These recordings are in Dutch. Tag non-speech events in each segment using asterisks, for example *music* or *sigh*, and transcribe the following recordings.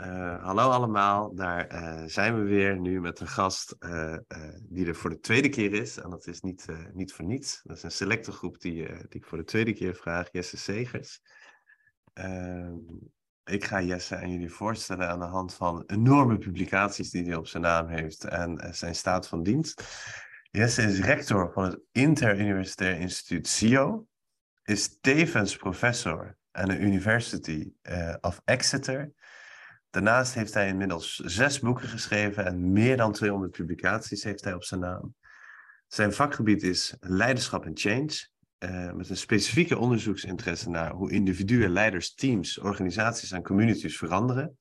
Uh, hallo allemaal, daar uh, zijn we weer nu met een gast uh, die er voor de tweede keer is. En dat is niet, niet voor niets. Dat is een selecte groep die, die ik voor de tweede keer vraag, Jesse Segers. Ehm, ik ga Jesse aan jullie voorstellen aan de hand van enorme publicaties die hij op zijn naam heeft en zijn staat van dienst. Jesse is rector van het Interuniversitair Instituut CIO, is tevens professor aan de University of Exeter Daarnaast heeft hij inmiddels zes boeken geschreven en meer dan 200 publicaties heeft hij op zijn naam. Zijn vakgebied is leiderschap en change, uh, met een specifieke onderzoeksinteresse naar hoe individuen, leiders, teams, organisaties en communities veranderen.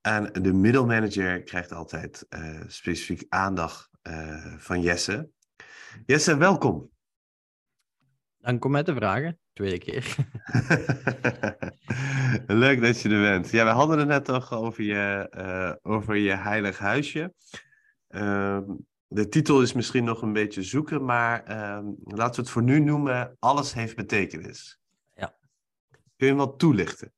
En de middelmanager krijgt altijd uh, specifiek aandacht uh, van Jesse. Jesse, welkom. Dank om mij te vragen tweede keer. *laughs* Leuk dat je er bent. Ja, we hadden het net toch over je, uh, over je heilig huisje. Uh, de titel is misschien nog een beetje zoeken, maar uh, laten we het voor nu noemen: Alles heeft betekenis. Ja. Kun je hem wat toelichten?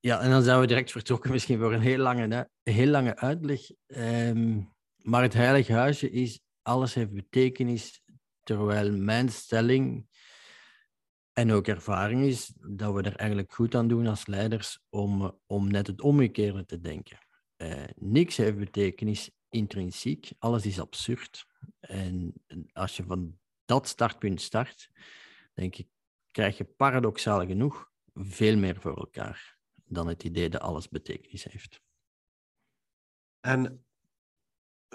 Ja, en dan zijn we direct vertrokken misschien voor een heel lange, heel lange uitleg. Um, maar het heilige huisje is: alles heeft betekenis Terwijl mijn stelling en ook ervaring is dat we er eigenlijk goed aan doen als leiders om, om net het omgekeerde te denken. Uh, niks heeft betekenis intrinsiek, alles is absurd. En als je van dat startpunt start, denk ik, krijg je paradoxaal genoeg veel meer voor elkaar dan het idee dat alles betekenis heeft. En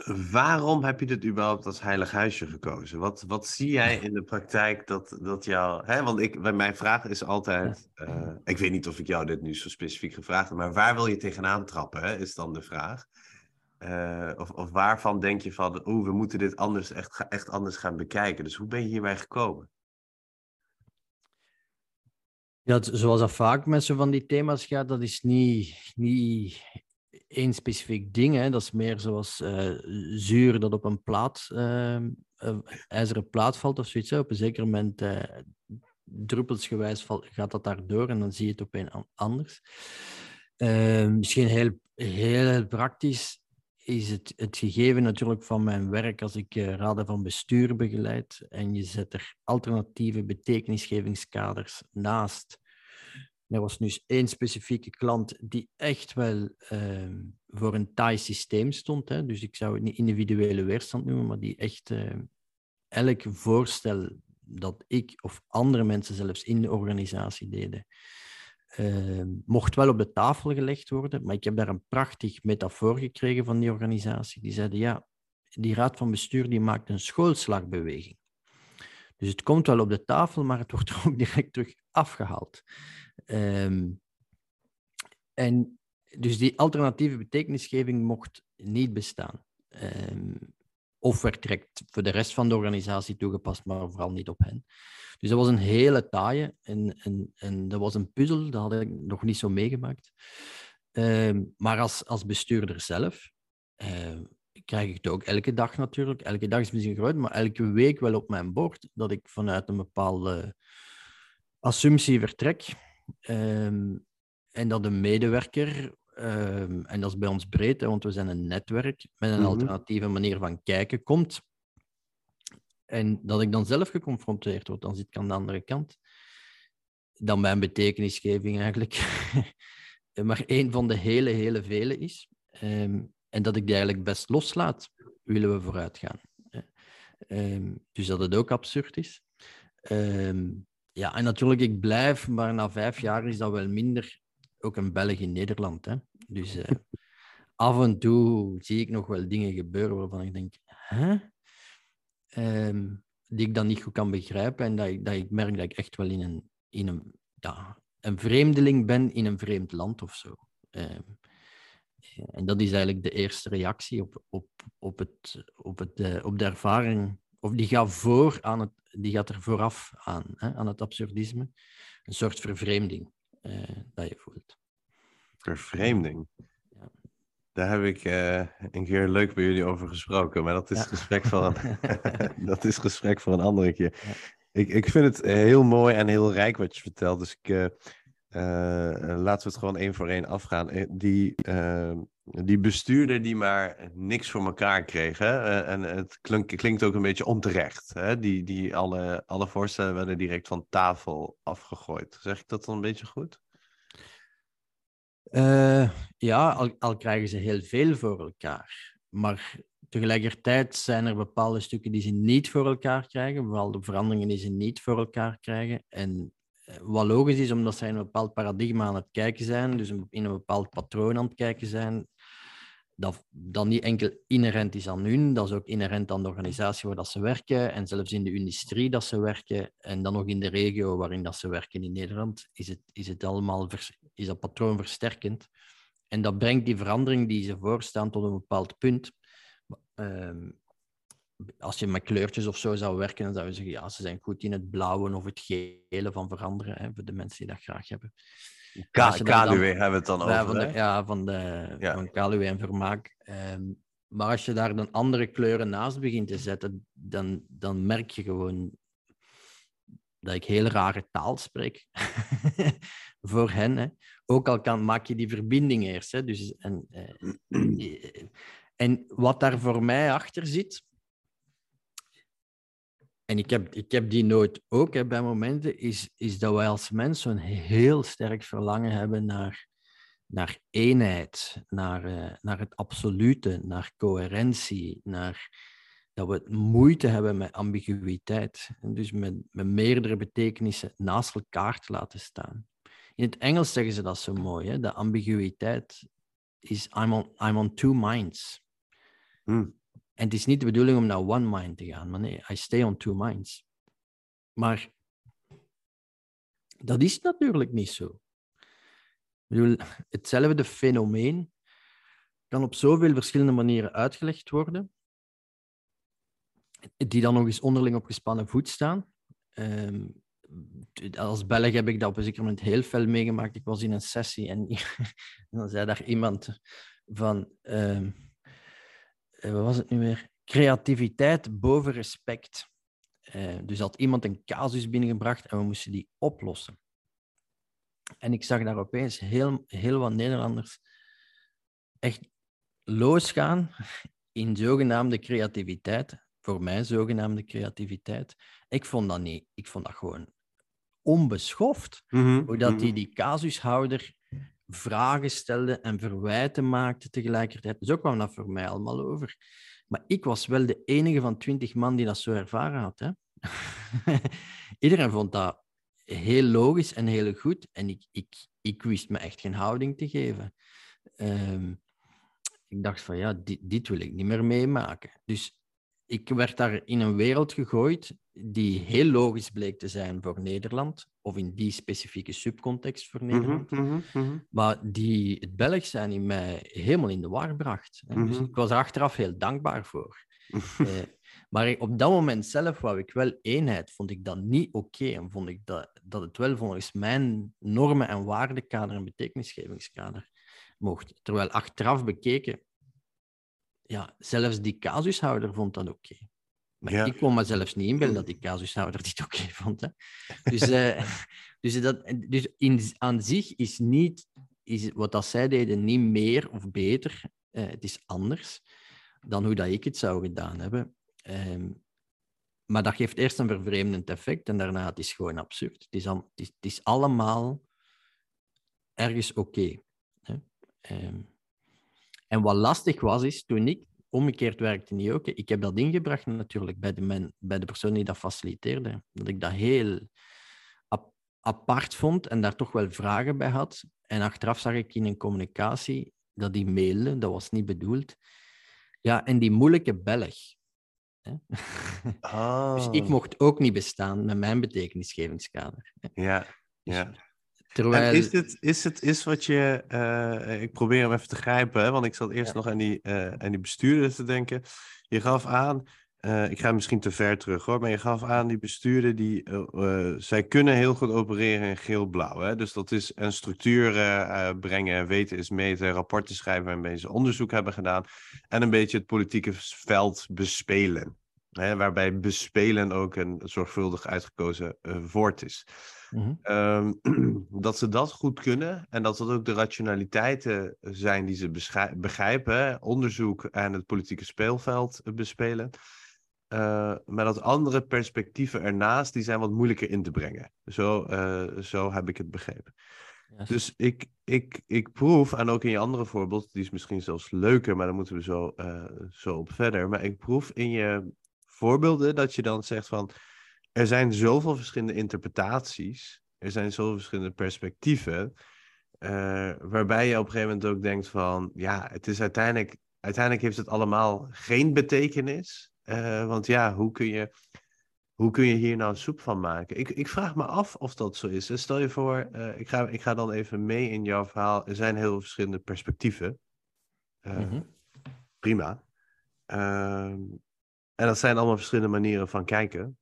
Waarom heb je dit überhaupt als heilig huisje gekozen? Wat, wat zie jij *laughs* in de praktijk dat, dat jou... Hè? Want ik, mijn vraag is altijd... Uh, ik weet niet of ik jou dit nu zo specifiek gevraagd heb... maar waar wil je tegenaan trappen, hè, is dan de vraag. Uh, of, of waarvan denk je van... oeh, we moeten dit anders, echt, echt anders gaan bekijken. Dus hoe ben je hierbij gekomen? Ja, zoals dat vaak met zo van die thema's gaat, dat is niet, niet één specifiek ding. Dat is meer zoals uh, zuur dat op een plaat, uh, ijzeren plaat valt of zoiets. Op een zeker moment, uh, druppelsgewijs, gaat dat daardoor en dan zie je het opeens anders. Ehm, misschien heel, heel praktisch is het, het gegeven natuurlijk van mijn werk als ik raden van bestuur begeleid en je zet er alternatieve betekenisgevingskaders naast er was nu één specifieke klant die echt wel uh, voor een taai systeem stond. Hè? Dus ik zou het niet individuele weerstand noemen, maar die echt uh, elk voorstel dat ik of andere mensen zelfs in de organisatie deden, uh, mocht wel op de tafel gelegd worden. Maar ik heb daar een prachtig metafoor gekregen van die organisatie. Die zeiden, ja, die raad van bestuur die maakt een schoolslagbeweging. Dus het komt wel op de tafel, maar het wordt er *laughs* ook direct terug afgehaald. Um, en dus die alternatieve betekenisgeving mocht niet bestaan. Um, of werd voor de rest van de organisatie toegepast, maar vooral niet op hen. Dus dat was een hele taaie en, en, en dat was een puzzel, dat had ik nog niet zo meegemaakt. Um, maar als, als bestuurder zelf krijg ik het ook elke dag natuurlijk. Elke dag is misschien groot, maar elke week wel op mijn bord dat ik vanuit een bepaalde assumptie vertrek. Um, en dat een medewerker, um, en dat is bij ons breed, hè, want we zijn een netwerk, met een mm -hmm. alternatieve manier van kijken komt. En dat ik dan zelf geconfronteerd word, dan zit ik aan de andere kant. Dan mijn betekenisgeving eigenlijk *laughs* maar één van de hele, hele vele is. Um, en dat ik die eigenlijk best loslaat, willen we vooruit gaan. Um, dus dat het ook absurd is. Um, ja, en natuurlijk, ik blijf, maar na vijf jaar is dat wel minder. Ook een Belg in Nederland. Hè? Dus uh, *laughs* af en toe zie ik nog wel dingen gebeuren waarvan ik denk, hè? Um, die ik dan niet goed kan begrijpen. En dat ik, dat ik merk dat ik echt wel in een, in een ja, een vreemdeling ben in een vreemd land of zo. Ehm, en dat is eigenlijk de eerste reactie op, op, op, het, op, het, uh, op de ervaring. Of die gaat, voor aan het, die gaat er vooraf aan, hè, aan het absurdisme. Een soort vervreemding uh, dat je voelt. Vervreemding? Ja. Daar heb ik uh, een keer leuk bij jullie over gesproken, maar dat is, ja. gesprek, voor een, *laughs* *laughs* dat is gesprek voor een andere keer. Ja. Ik, ik vind het heel mooi en heel rijk wat je vertelt, dus ik uh, laten we het gewoon één voor één afgaan. Eh, die, uh, die bestuurder die maar niks voor elkaar kreeg. Hè? en het klink, klinkt ook een beetje onterecht. Hè? Die, die alle, alle voorstellen werden direct van tafel afgegooid. Zeg ik dat dan een beetje goed? ja, al, al krijgen ze heel veel voor elkaar. Maar tegelijkertijd zijn er bepaalde stukken die ze niet voor elkaar krijgen. Bepaalde veranderingen die ze niet voor elkaar krijgen. En wat logisch is, omdat zij in een bepaald paradigma aan het kijken zijn, dus in een bepaald patroon aan het kijken zijn, dat, dat niet enkel inherent is aan hun, dat is ook inherent aan de organisatie waar dat ze werken en zelfs in de industrie dat ze werken en dan nog in de regio waarin dat ze werken in Nederland, is het, is het allemaal is dat patroon versterkend. En dat brengt die verandering die ze voorstaan tot een bepaald punt. Ehm, als je met kleurtjes of zo zou werken, dan zou je zeggen, ja, ze zijn goed in het blauwe of het gele van veranderen, hè, voor de mensen die dat graag hebben. Kaluwe hebben we het dan over, ja, van de, ja, van, de, ja. van Kaluwe en Vermaak. Um, maar als je daar dan andere kleuren naast begint te zetten, dan, dan merk je gewoon dat ik heel rare taal spreek *laughs* voor hen. Hè. Ook al kan, maak je die verbinding eerst. Hè. Dus, en, eh, *clears throat* en wat daar voor mij achter zit, en ik heb, ik heb die nood ook hè, bij momenten, is, is dat wij als mensen een heel sterk verlangen hebben naar, naar eenheid, naar, uh, naar het absolute, naar coherentie, naar dat we moeite hebben met ambiguïteit. En dus met, met meerdere betekenissen naast elkaar te laten staan. In het Engels zeggen ze dat zo mooi, hè? de ambiguïteit is I'm on, I'm on two minds. Hmm. En het is niet de bedoeling om naar one mind te gaan, maar nee, I stay on two minds. Maar dat is natuurlijk niet zo. Ik bedoel, hetzelfde fenomeen kan op zoveel verschillende manieren uitgelegd worden, die dan nog eens onderling op gespannen voet staan. Um, als Belg heb ik dat op een zeker moment heel veel meegemaakt. Ik was in een sessie en *laughs* dan zei daar iemand van... Um, eh, wat was het nu weer? Creativiteit boven respect. Uh, dus had iemand een casus binnengebracht en we moesten die oplossen. En ik zag daar opeens heel, heel wat Nederlanders echt losgaan in zogenaamde creativiteit. Voor mij zogenaamde creativiteit. Ik vond dat niet. Ik vond dat gewoon onbeschoft. Mm Hoe dat die, mhm. die casushouder vragen stelde en verwijten maakte tegelijkertijd. Zo kwam dat voor mij allemaal over. Maar ik was wel de enige van twintig man die dat zo ervaren had. Hè? *laughs* Iedereen vond dat heel logisch en heel goed. En ik, ik, ik wist me echt geen houding te geven. Ehm, ik dacht van ja, dit, dit wil ik niet meer meemaken. Dus ik werd daar in een wereld gegooid die heel logisch bleek te zijn voor Nederland, of in die specifieke subcontext voor mhm, Nederland, mm -hmm, maar die het Belg zijn in mij helemaal in de war bracht. Mm -hmm. Dus ik was er achteraf heel dankbaar voor. *laughs* eh, maar op dat moment zelf wou ik wel eenheid, vond ik dat niet oké okay, en vond ik dat, dat het wel volgens mijn normen- en waardekader en betekenisgevingskader mocht. Terwijl achteraf bekeken ja, zelfs die casushouder vond dat oké. Maar ik kon me zelfs niet inbeelden dat die casushouder dit oké vond. Hè. Dus, uh, *laughs* dus, dat, dus in, aan zich is, niet, is wat dat zij deden niet meer of beter. Uh, het is anders dan hoe dat ik het zou gedaan hebben. Um, maar dat geeft eerst een vervreemdend effect en daarna het is gewoon absurd. Het is, al, het is, het is allemaal ergens oké. Okay, um, en wat lastig was, is toen ik omgekeerd werkte niet ook. Ik heb dat ingebracht natuurlijk bij de, men, bij de persoon die dat faciliteerde. Dat ik dat heel ap apart vond en daar toch wel vragen bij had. En achteraf zag ik in een communicatie dat die mailde, dat was niet bedoeld. Ja, en die moeilijke Belg. *laughs* Dus ik mocht ook niet bestaan met mijn betekenisgevingskader. Ja, ja. Terwijl... is het, is het is wat je. Uh, ik probeer hem even te grijpen, hè, want ik zat eerst nog aan die, uh, aan die bestuurder te denken. Je gaf aan, uh, ik ga misschien te ver terug hoor, maar je gaf aan die bestuurder die. zij kunnen heel goed opereren in geel-blauw. Dus dat is een structuur brengen, weten is meten, rapporten schrijven waarmee ze onderzoek hebben gedaan. En een beetje het politieke veld bespelen. Hè, waarbij bespelen ook een zorgvuldig uitgekozen woord is. Mm *clears throat* dat ze dat goed kunnen en dat dat ook de rationaliteiten zijn die ze begrijpen, onderzoek en het politieke speelveld bespelen. Uh, maar dat andere perspectieven ernaast, die zijn wat moeilijker in te brengen. Zo, uh, zo heb ik het begrepen. Dus ik, ik, ik proef, en ook in je andere voorbeeld, die is misschien zelfs leuker, maar daar moeten we zo, uh, zo op verder. Maar ik proef in je voorbeelden dat je dan zegt van, er zijn zoveel verschillende interpretaties, er zijn zoveel verschillende perspectieven, uh, waarbij je op een gegeven moment ook denkt van, ja, het is uiteindelijk, uiteindelijk heeft het allemaal geen betekenis. Uh, want ja, hoe kun je, hoe kun je hier nou soep van maken? Ik, ik vraag me af of dat zo is. Dus stel je voor, uh, ik, ga, ik ga dan even mee in jouw verhaal. Er zijn heel veel verschillende perspectieven. Mm-hmm. Prima. Ehm, en dat zijn allemaal verschillende manieren van kijken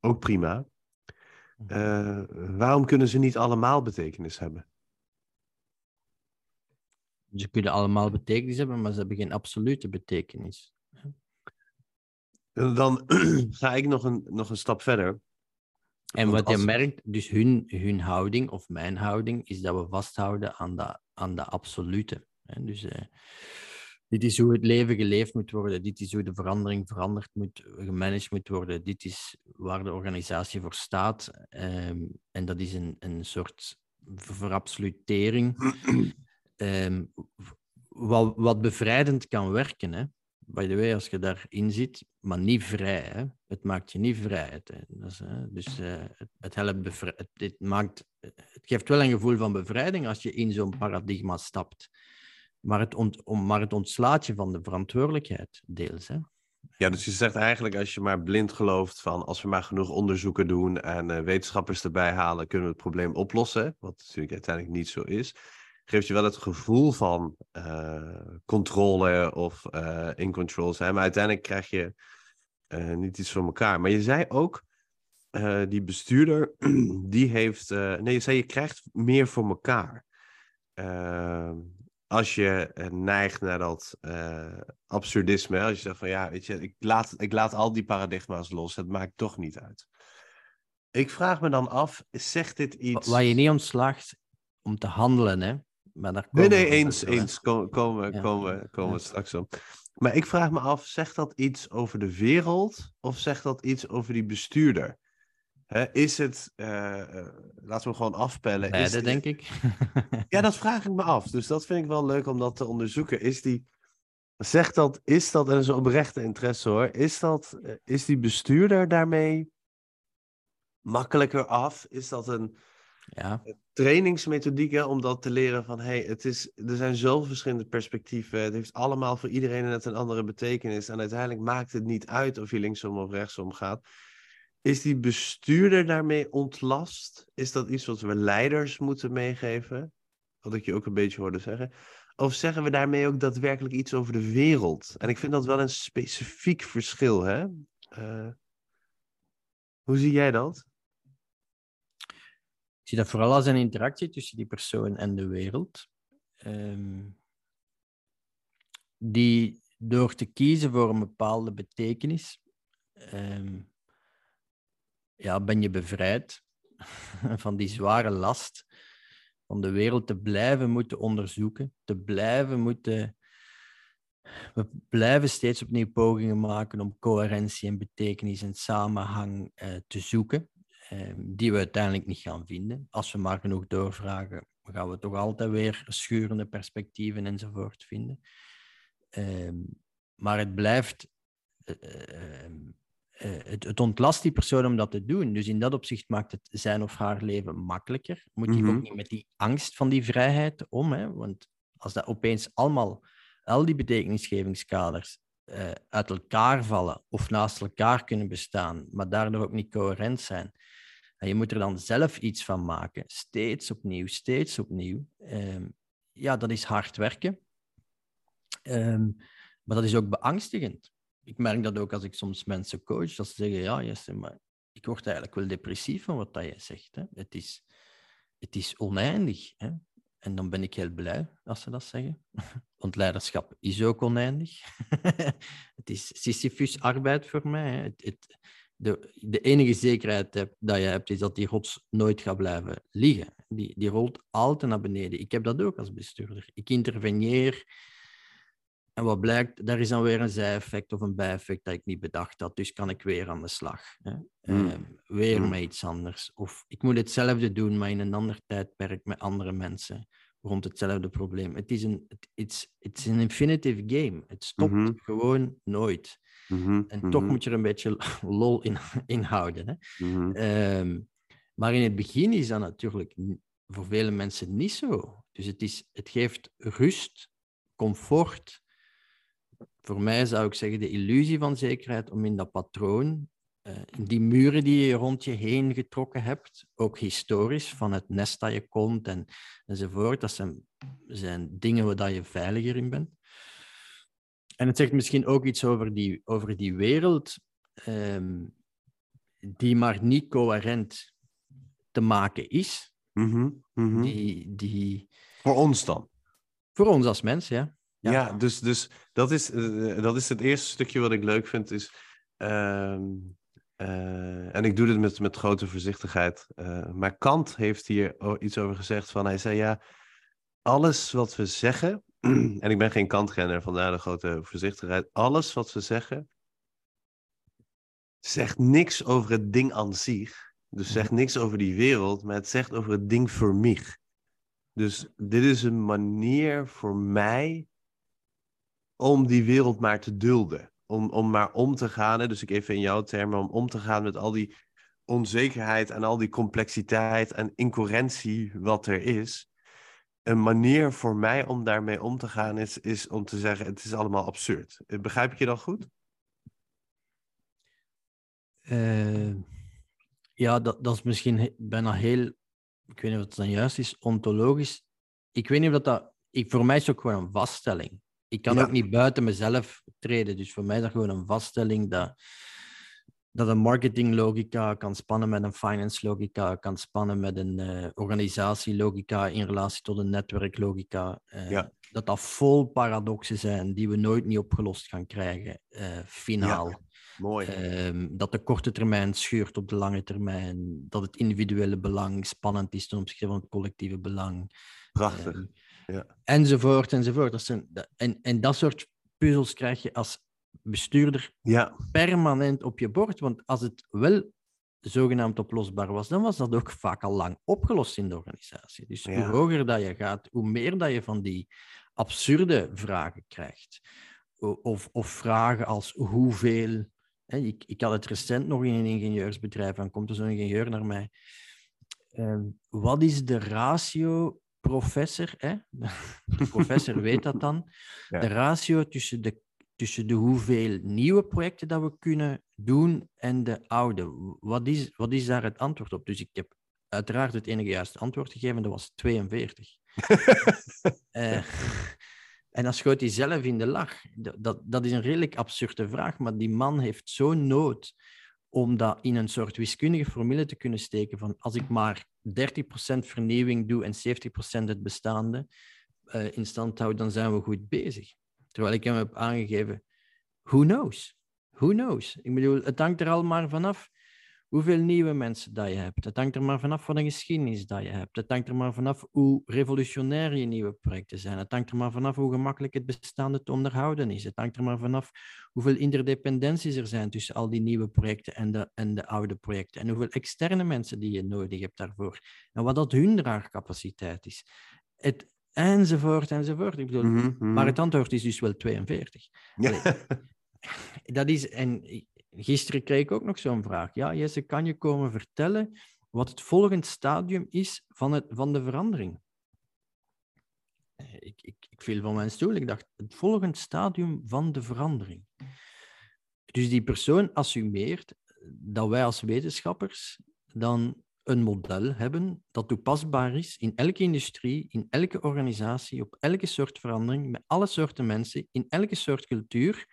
ook prima. Uh, waarom kunnen ze niet allemaal betekenis hebben? Ze kunnen allemaal betekenis hebben, maar ze hebben geen absolute betekenis. Dan *clears throat* ga ik nog een, nog een stap verder. En wat je merkt, dus hun, hun houding of mijn houding, is dat we vasthouden aan de, aan de absolute. Dus uh, dit is hoe het leven geleefd moet worden. Dit is hoe de verandering veranderd moet, gemanaged moet worden. Dit is waar de organisatie voor staat. Ehm, en dat is een, een soort verabsolutering. um, *clears throat* wat, wat bevrijdend kan werken. Hè? By the way, als je daarin zit, maar niet vrij. Hè? Het maakt je niet vrij. Is, hè? Dus uh, het, het helpt het, het, maakt, het geeft wel een gevoel van bevrijding als je in zo'n paradigma stapt. Maar het, ont, maar het ontslaat je van de verantwoordelijkheid, deels. Hè? Ja, dus je zegt eigenlijk als je maar blind gelooft van als we maar genoeg onderzoeken doen en uh, wetenschappers erbij halen, kunnen we het probleem oplossen. Wat natuurlijk uiteindelijk niet zo is. Geeft je wel het gevoel van uh, controle of uh, in control zijn. Maar uiteindelijk krijg je niet iets voor elkaar. Maar je zei ook, die bestuurder, *clears throat* die heeft. nee, je zei je krijgt meer voor elkaar. Als je uh, neigt naar dat uh, absurdisme, als je zegt van ja, weet je, ik laat, ik laat al die paradigma's los, het maakt toch niet uit. Ik vraag me dan af, zegt dit iets... Waar je niet ontslaagt om te handelen, hè? Maar daar nee, nee, eens, eens. Komen, komen, ja. komen, straks op. Maar ik vraag me af, zegt dat iets over de wereld of zegt dat iets over die bestuurder? Is het, uh, laten we gewoon afpellen. Beide, is, denk ik. *laughs* ja, dat vraag ik me af. Dus dat vind ik wel leuk om dat te onderzoeken. Is die, zegt dat, is dat, en dat is een oprechte interesse hoor, is, dat, uh, is die bestuurder daarmee makkelijker af? Is dat een ja. trainingsmethodiek om dat te leren van, hey, het is, er zijn zoveel verschillende perspectieven. Het heeft allemaal voor iedereen net een andere betekenis. En uiteindelijk maakt het niet uit of je linksom of rechtsom gaat. Is die bestuurder daarmee ontlast? Is dat iets wat we leiders moeten meegeven? Wat ik je ook een beetje hoorde zeggen. Of zeggen we daarmee ook daadwerkelijk iets over de wereld? En ik vind dat wel een specifiek verschil. Hè? Uh, hoe zie jij dat? Ik zie dat vooral als een interactie tussen die persoon en de wereld. Um, die door te kiezen voor een bepaalde betekenis, um, ja, ben je bevrijd *laughs* van die zware last van de wereld te blijven moeten onderzoeken, te blijven moeten. We blijven steeds opnieuw pogingen maken om coherentie en betekenis en samenhang eh, te zoeken, eh, die we uiteindelijk niet gaan vinden. Als we maar genoeg doorvragen, gaan we toch altijd weer schurende perspectieven enzovoort vinden. Eh, maar het blijft eh, ehm, het, het, ontlast die persoon om dat te doen. Dus in dat opzicht maakt het zijn of haar leven makkelijker. Moet mm ook niet met die angst van die vrijheid om. Hè? Want als dat opeens allemaal, al die betekenisgevingskaders uh, uit elkaar vallen of naast elkaar kunnen bestaan, maar daardoor ook niet coherent zijn, En je moet er dan zelf iets van maken, steeds opnieuw, steeds opnieuw. Ehm, ja, dat is hard werken. Ehm, maar dat is ook beangstigend. Ik merk dat ook als ik soms mensen coach, dat ze zeggen, ja, Jesse, maar ik word eigenlijk wel depressief van wat je zegt. Hè. Het, is, het is oneindig. Hè. En dan ben ik heel blij als ze dat zeggen. *laughs* Want leiderschap is ook oneindig. *laughs* het is Sisyphus-arbeid voor mij. Het, de, de enige zekerheid heb, dat je hebt, is dat die rots nooit gaat blijven liggen. Die, die rolt altijd naar beneden. Ik heb dat ook als bestuurder. Ik interveneer. En wat blijkt, daar is dan weer een zijeffect of een bijeffect dat ik niet bedacht had. Dus kan ik weer aan de slag. Hè? Mm. Eh, weer Mm. met iets anders. Of ik moet hetzelfde doen, maar in een ander tijdperk met andere mensen rond hetzelfde probleem. Het is een, it's, it's an infinitive game. Het stopt Mhm. gewoon nooit. Mhm, En toch mhm, moet je er een beetje *laughs* lol in, in houden. Hè? Ehm, maar in het begin is dat natuurlijk voor vele mensen niet zo. Dus het, is, het geeft rust, comfort. Voor mij zou ik zeggen de illusie van zekerheid om in dat patroon, eh, in die muren die je rond je heen getrokken hebt, ook historisch, van het nest dat je komt en, enzovoort, dat zijn, zijn dingen waar dat je veiliger in bent. En het zegt misschien ook iets over die, over die wereld, ehm, die maar niet coherent te maken is. Mhm, mhm. Die, die, Voor ons dan. voor ons als mens, ja. Ja, Ja. dus, dus dat, is, eh, dat is het eerste stukje wat ik leuk vind. Is, ehm, eh, en ik doe dit met, met grote voorzichtigheid. eh, maar Kant heeft hier iets over gezegd. Van, hij zei ja, alles wat we zeggen. *clears throat* en ik ben geen Kantkenner, vandaar de grote voorzichtigheid. Alles wat we zeggen. zegt niks over het ding aan zich. Dus zegt niks over die wereld, maar het zegt over het ding voor mij. Dus dit is een manier voor mij om die wereld maar te dulden. Om, om maar om te gaan, hè, dus ik even in jouw termen, om om te gaan met al die onzekerheid en al die complexiteit en incoherentie wat er is. Een manier voor mij om daarmee om te gaan is, is om te zeggen, het is allemaal absurd. Begrijp ik je dan goed? Eh, ja, dat, dat is misschien bijna heel, ik weet niet of het dan juist is, ontologisch. Ik weet niet of dat, dat ik, voor mij is het ook gewoon een vaststelling. Ik kan Ja. ook niet buiten mezelf treden, dus voor mij is dat gewoon een vaststelling dat, dat een marketinglogica kan spannen met een finance logica, kan spannen met een eh, organisatielogica in relatie tot een netwerklogica. eh, Ja. Dat dat vol paradoxen zijn die we nooit niet opgelost gaan krijgen, eh, finaal. Mooi. Ehm, dat de korte termijn scheurt op de lange termijn. Dat het individuele belang spannend is ten opzichte van het collectieve belang. Prachtig. ehm, ja. Enzovoort, enzovoort. Dat zijn, en, en dat soort puzzels krijg je als bestuurder Ja, permanent op je bord. Want als het wel zogenaamd oplosbaar was, dan was dat ook vaak al lang opgelost in de organisatie. Dus hoe hoger dat je gaat, hoe meer dat je van die absurde vragen krijgt. Of, of vragen als hoeveel. Hè, ik, ik had het recent nog in een ingenieursbedrijf en komt er zo'n ingenieur naar mij. Ehm, wat is de ratio, professor? Hè? *laughs* De professor weet dat dan. *laughs* Ja. De ratio tussen de, tussen de hoeveel nieuwe projecten dat we kunnen doen en de oude. Wat is, wat is daar het antwoord op? Dus ik heb uiteraard het enige juiste antwoord gegeven, dat was 42. *laughs* Eh, en dan schoot hij zelf in de lach. Dat, dat, dat is een redelijk absurde vraag, maar die man heeft zo'n nood om dat in een soort wiskundige formule te kunnen steken van als ik maar 30% vernieuwing doe en 70% het bestaande eh, in stand houd, dan zijn we goed bezig. Terwijl ik hem heb aangegeven, who knows? Who knows? Ik bedoel, het hangt er al maar vanaf hoeveel nieuwe mensen dat je hebt. Het hangt er maar vanaf wat een geschiedenis dat je hebt. Het hangt er maar vanaf hoe revolutionair je nieuwe projecten zijn. Het hangt er maar vanaf hoe gemakkelijk het bestaande te onderhouden is. Het hangt er maar vanaf hoeveel interdependenties er zijn tussen al die nieuwe projecten en de, en de oude projecten. En hoeveel externe mensen die je nodig hebt daarvoor. En wat dat hun draagcapaciteit is. Het, enzovoort, enzovoort. Ik bedoel, Mhm, mhm. Maar het antwoord is dus wel 42. Ja. *laughs* Dat is, en gisteren kreeg ik ook nog zo'n vraag. Ja, Jesse, kan je komen vertellen wat het volgende stadium is van, het, van de verandering? Eh, Ik, ik, ik viel van mijn stoel. Ik dacht, het volgende stadium van de verandering. Dus die persoon assumeert dat wij als wetenschappers dan een model hebben dat toepasbaar is in elke industrie, in elke organisatie, op elke soort verandering, met alle soorten mensen, in elke soort cultuur,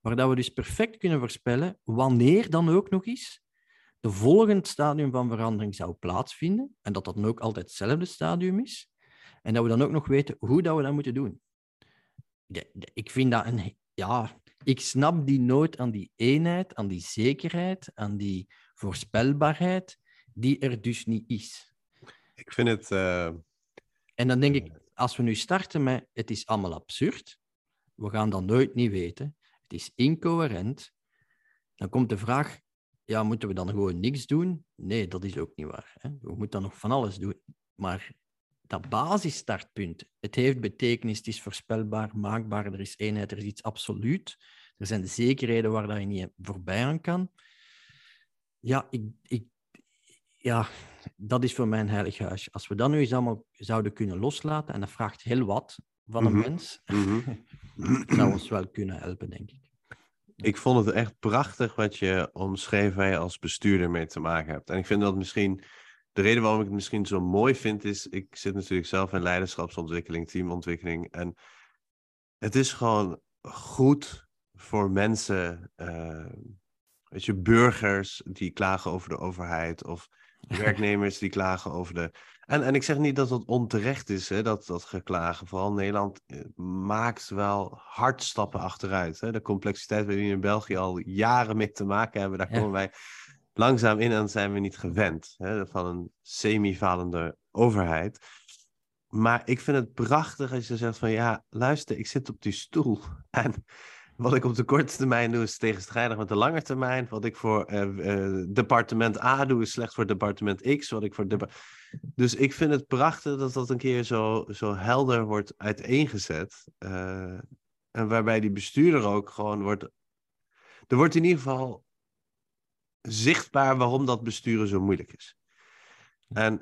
waar dat we dus perfect kunnen voorspellen wanneer dan ook nog eens de volgende stadium van verandering zou plaatsvinden en dat dat dan ook altijd hetzelfde stadium is en dat we dan ook nog weten hoe dat we dat moeten doen. Ik vind dat een... Ja, ik snap die nood aan die eenheid, aan die zekerheid, aan die voorspelbaarheid, die er dus niet is. Ik vind het... Uh... En dan denk ik, als we nu starten met het is allemaal absurd, we gaan dat nooit niet weten, het is incoherent, dan komt de vraag, ja, moeten we dan gewoon niks doen? Nee, dat is ook niet waar. Hè? We moeten dan nog van alles doen. Maar dat basisstartpunt, het heeft betekenis, het is voorspelbaar, maakbaar, er is eenheid, er is iets absoluut. Er zijn zekerheden waar dat je niet voorbij aan kan. Ja, ik, ik, ja, dat is voor mij een heilig huis. Als we dat nu eens allemaal zouden kunnen loslaten, en dat vraagt heel wat van een mhm. mens, mm *laughs* zou ons wel kunnen helpen, denk ik. Ik vond het echt prachtig wat je omschreef waar je als bestuurder mee te maken hebt. En ik vind dat misschien de reden waarom ik het misschien zo mooi vind, is ik zit natuurlijk zelf in leiderschapsontwikkeling, teamontwikkeling. En het is gewoon goed voor mensen, uh, weet je, burgers die klagen over de overheid of *laughs* werknemers die klagen over de. En, en ik zeg niet dat dat onterecht is, hè, dat, dat geklagen. Vooral Nederland eh, maakt wel hard stappen achteruit. Hè. De complexiteit waar we in België al jaren mee te maken hebben, daar komen wij langzaam in en zijn we niet gewend hè, van een semi-falende overheid. Maar ik vind het prachtig als je zegt van ja, luister, ik zit op die stoel. *laughs* En wat ik op de korte termijn doe is tegenstrijdig met de lange termijn. Wat ik voor uh, departement A doe is slecht voor departement X. Wat ik voor Dus ik vind het prachtig dat dat een keer zo, zo helder wordt uiteengezet. Uh, en waarbij die bestuurder ook gewoon wordt. Er wordt in ieder geval zichtbaar waarom dat besturen zo moeilijk is. En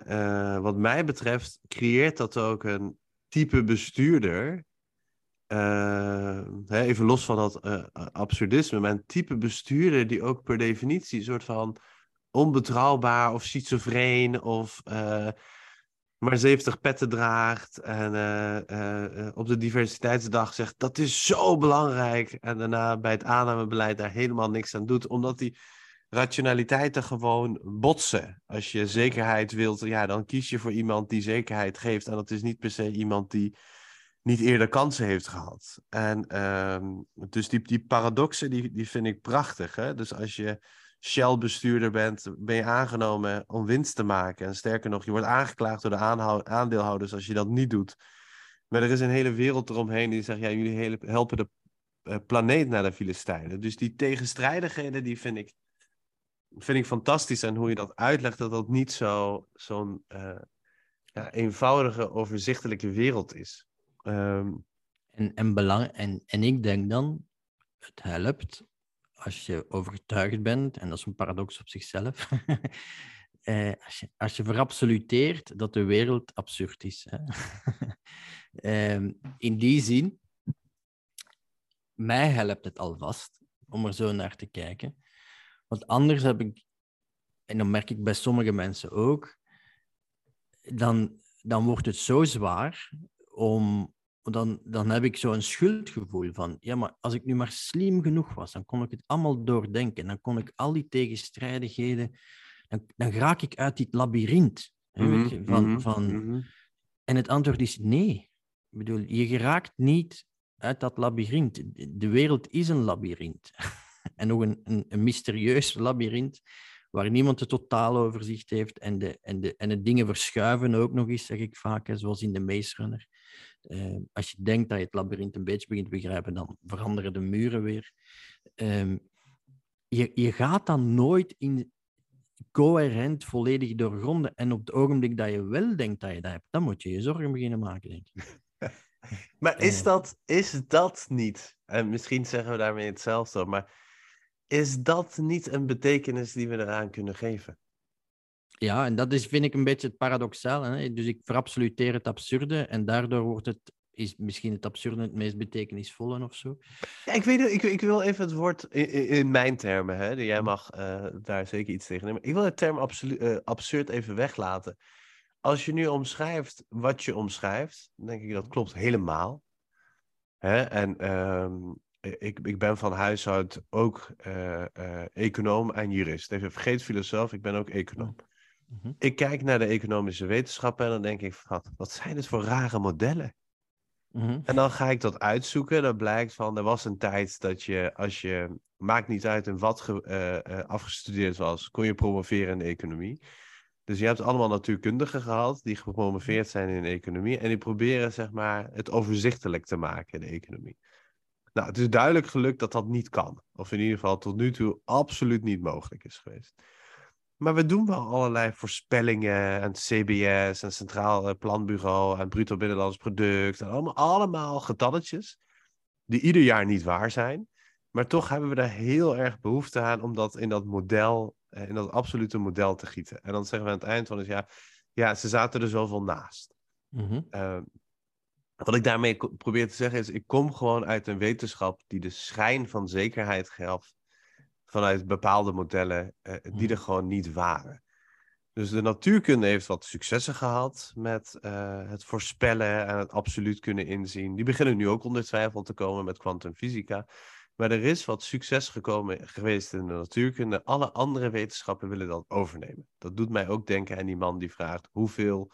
wat mij betreft creëert dat ook een type bestuurder. Uh, even los van dat uh, absurdisme, maar een type bestuurder die ook per definitie een soort van onbetrouwbaar of schizofreen of maar 70 petten draagt en op de diversiteitsdag zegt dat is zo belangrijk en daarna bij het aannamebeleid daar helemaal niks aan doet, omdat hij rationaliteiten gewoon botsen. Als je zekerheid wilt, ja, dan kies je voor iemand die zekerheid geeft. En dat is niet per se iemand die niet eerder kansen heeft gehad. En ehm, dus die, die paradoxen, die, die vind ik prachtig. Hè? Dus als je Shell-bestuurder bent, ben je aangenomen om winst te maken. En sterker nog, je wordt aangeklaagd door de aandeelhouders als je dat niet doet. Maar er is een hele wereld eromheen die zegt, ja, jullie helpen de uh, planeet naar de Filistijnen. Dus die tegenstrijdigheden, die vind ik vind ik fantastisch. En hoe je dat uitlegt, dat dat niet zo, zo'n uh, ja, eenvoudige, overzichtelijke wereld is. Um... En, en, belang, en, en ik denk dan, het helpt als je overtuigd bent, en dat is een paradox op zichzelf, *laughs* eh, als, je, als je verabsoluteert dat de wereld absurd is. Hè? *laughs* eh, in die zin, mij helpt het alvast om er zo naar te kijken. Want anders heb ik, en dan merk ik bij sommige mensen ook, dan, dan wordt het zo zwaar om. Dan, dan heb ik zo'n schuldgevoel van, ja, maar als ik nu maar slim genoeg was, dan kon ik het allemaal doordenken. Dan kon ik al die tegenstrijdigheden, dan, dan raak ik uit dit labyrint. Mm van, mhm, van, mhm. En het antwoord is nee. Ik bedoel, je geraakt niet uit dat labyrint. De wereld is een labyrint. *laughs* en nog een, een, een mysterieus labyrint waar niemand het totaal overzicht heeft en de, en, de, en de dingen verschuiven ook nog eens, zeg ik vaak, hè, zoals in de Maze Runner. Uh, als je denkt dat je het labyrint een beetje begint te begrijpen, dan veranderen de muren weer. Uh, je, je gaat dan nooit in coherent volledig doorgronden. En op het ogenblik dat je wel denkt dat je dat hebt, dan moet je je zorgen beginnen maken, denk ik. *laughs* maar is, dat, is dat niet, en misschien zeggen we daarmee hetzelfde, maar is dat niet een betekenis die we eraan kunnen geven? Ja, en dat is, vind ik, een beetje het paradoxaal. Hè? Dus ik verabsoluteer het absurde en daardoor wordt het is misschien het absurde het meest betekenisvolle of zo. Ja, ik, weet, ik, ik wil even het woord in, in mijn termen, hè, jij mag uh, daar zeker iets tegen nemen. Ik wil het term uh, absurd even weglaten. Als je nu omschrijft wat je omschrijft, dan denk ik dat klopt helemaal. Hè? En um, ik, ik ben van huis uit ook uh, econoom en jurist. Even vergeet filosoof, ik ben ook econoom. Mm -hmm. Ik kijk naar de economische wetenschappen en dan denk ik, wat, wat zijn het voor rare modellen? Mm-hmm. En dan ga ik dat uitzoeken. Dan blijkt van, er was een tijd dat je, als je, maakt niet uit in wat ge, uh, uh, afgestudeerd was, kon je promoveren in de economie. Dus je hebt allemaal natuurkundigen gehad die gepromoveerd zijn in de economie. En die proberen, zeg maar, het overzichtelijk te maken in de economie. Nou, het is duidelijk gelukt dat dat niet kan. Of in ieder geval tot nu toe absoluut niet mogelijk is geweest. Maar we doen wel allerlei voorspellingen en CBS en Centraal Planbureau en Bruto Binnenlands Product. En allemaal, allemaal getalletjes die ieder jaar niet waar zijn. Maar toch hebben we daar heel erg behoefte aan om dat in dat model, in dat absolute model te gieten. En dan zeggen we aan het eind van het jaar, ja, ze zaten er zoveel naast. Mm-hmm. Uh, wat ik daarmee probeer te zeggen is, ik kom gewoon uit een wetenschap die de schijn van zekerheid gaf vanuit bepaalde modellen uh, die er mhm. gewoon niet waren. Dus de natuurkunde heeft wat successen gehad met uh, het voorspellen en het absoluut kunnen inzien. Die beginnen nu ook onder twijfel te komen met kwantumfysica. Maar er is wat succes gekomen geweest in de natuurkunde. Alle andere wetenschappen willen dat overnemen. Dat doet mij ook denken aan die man die vraagt hoeveel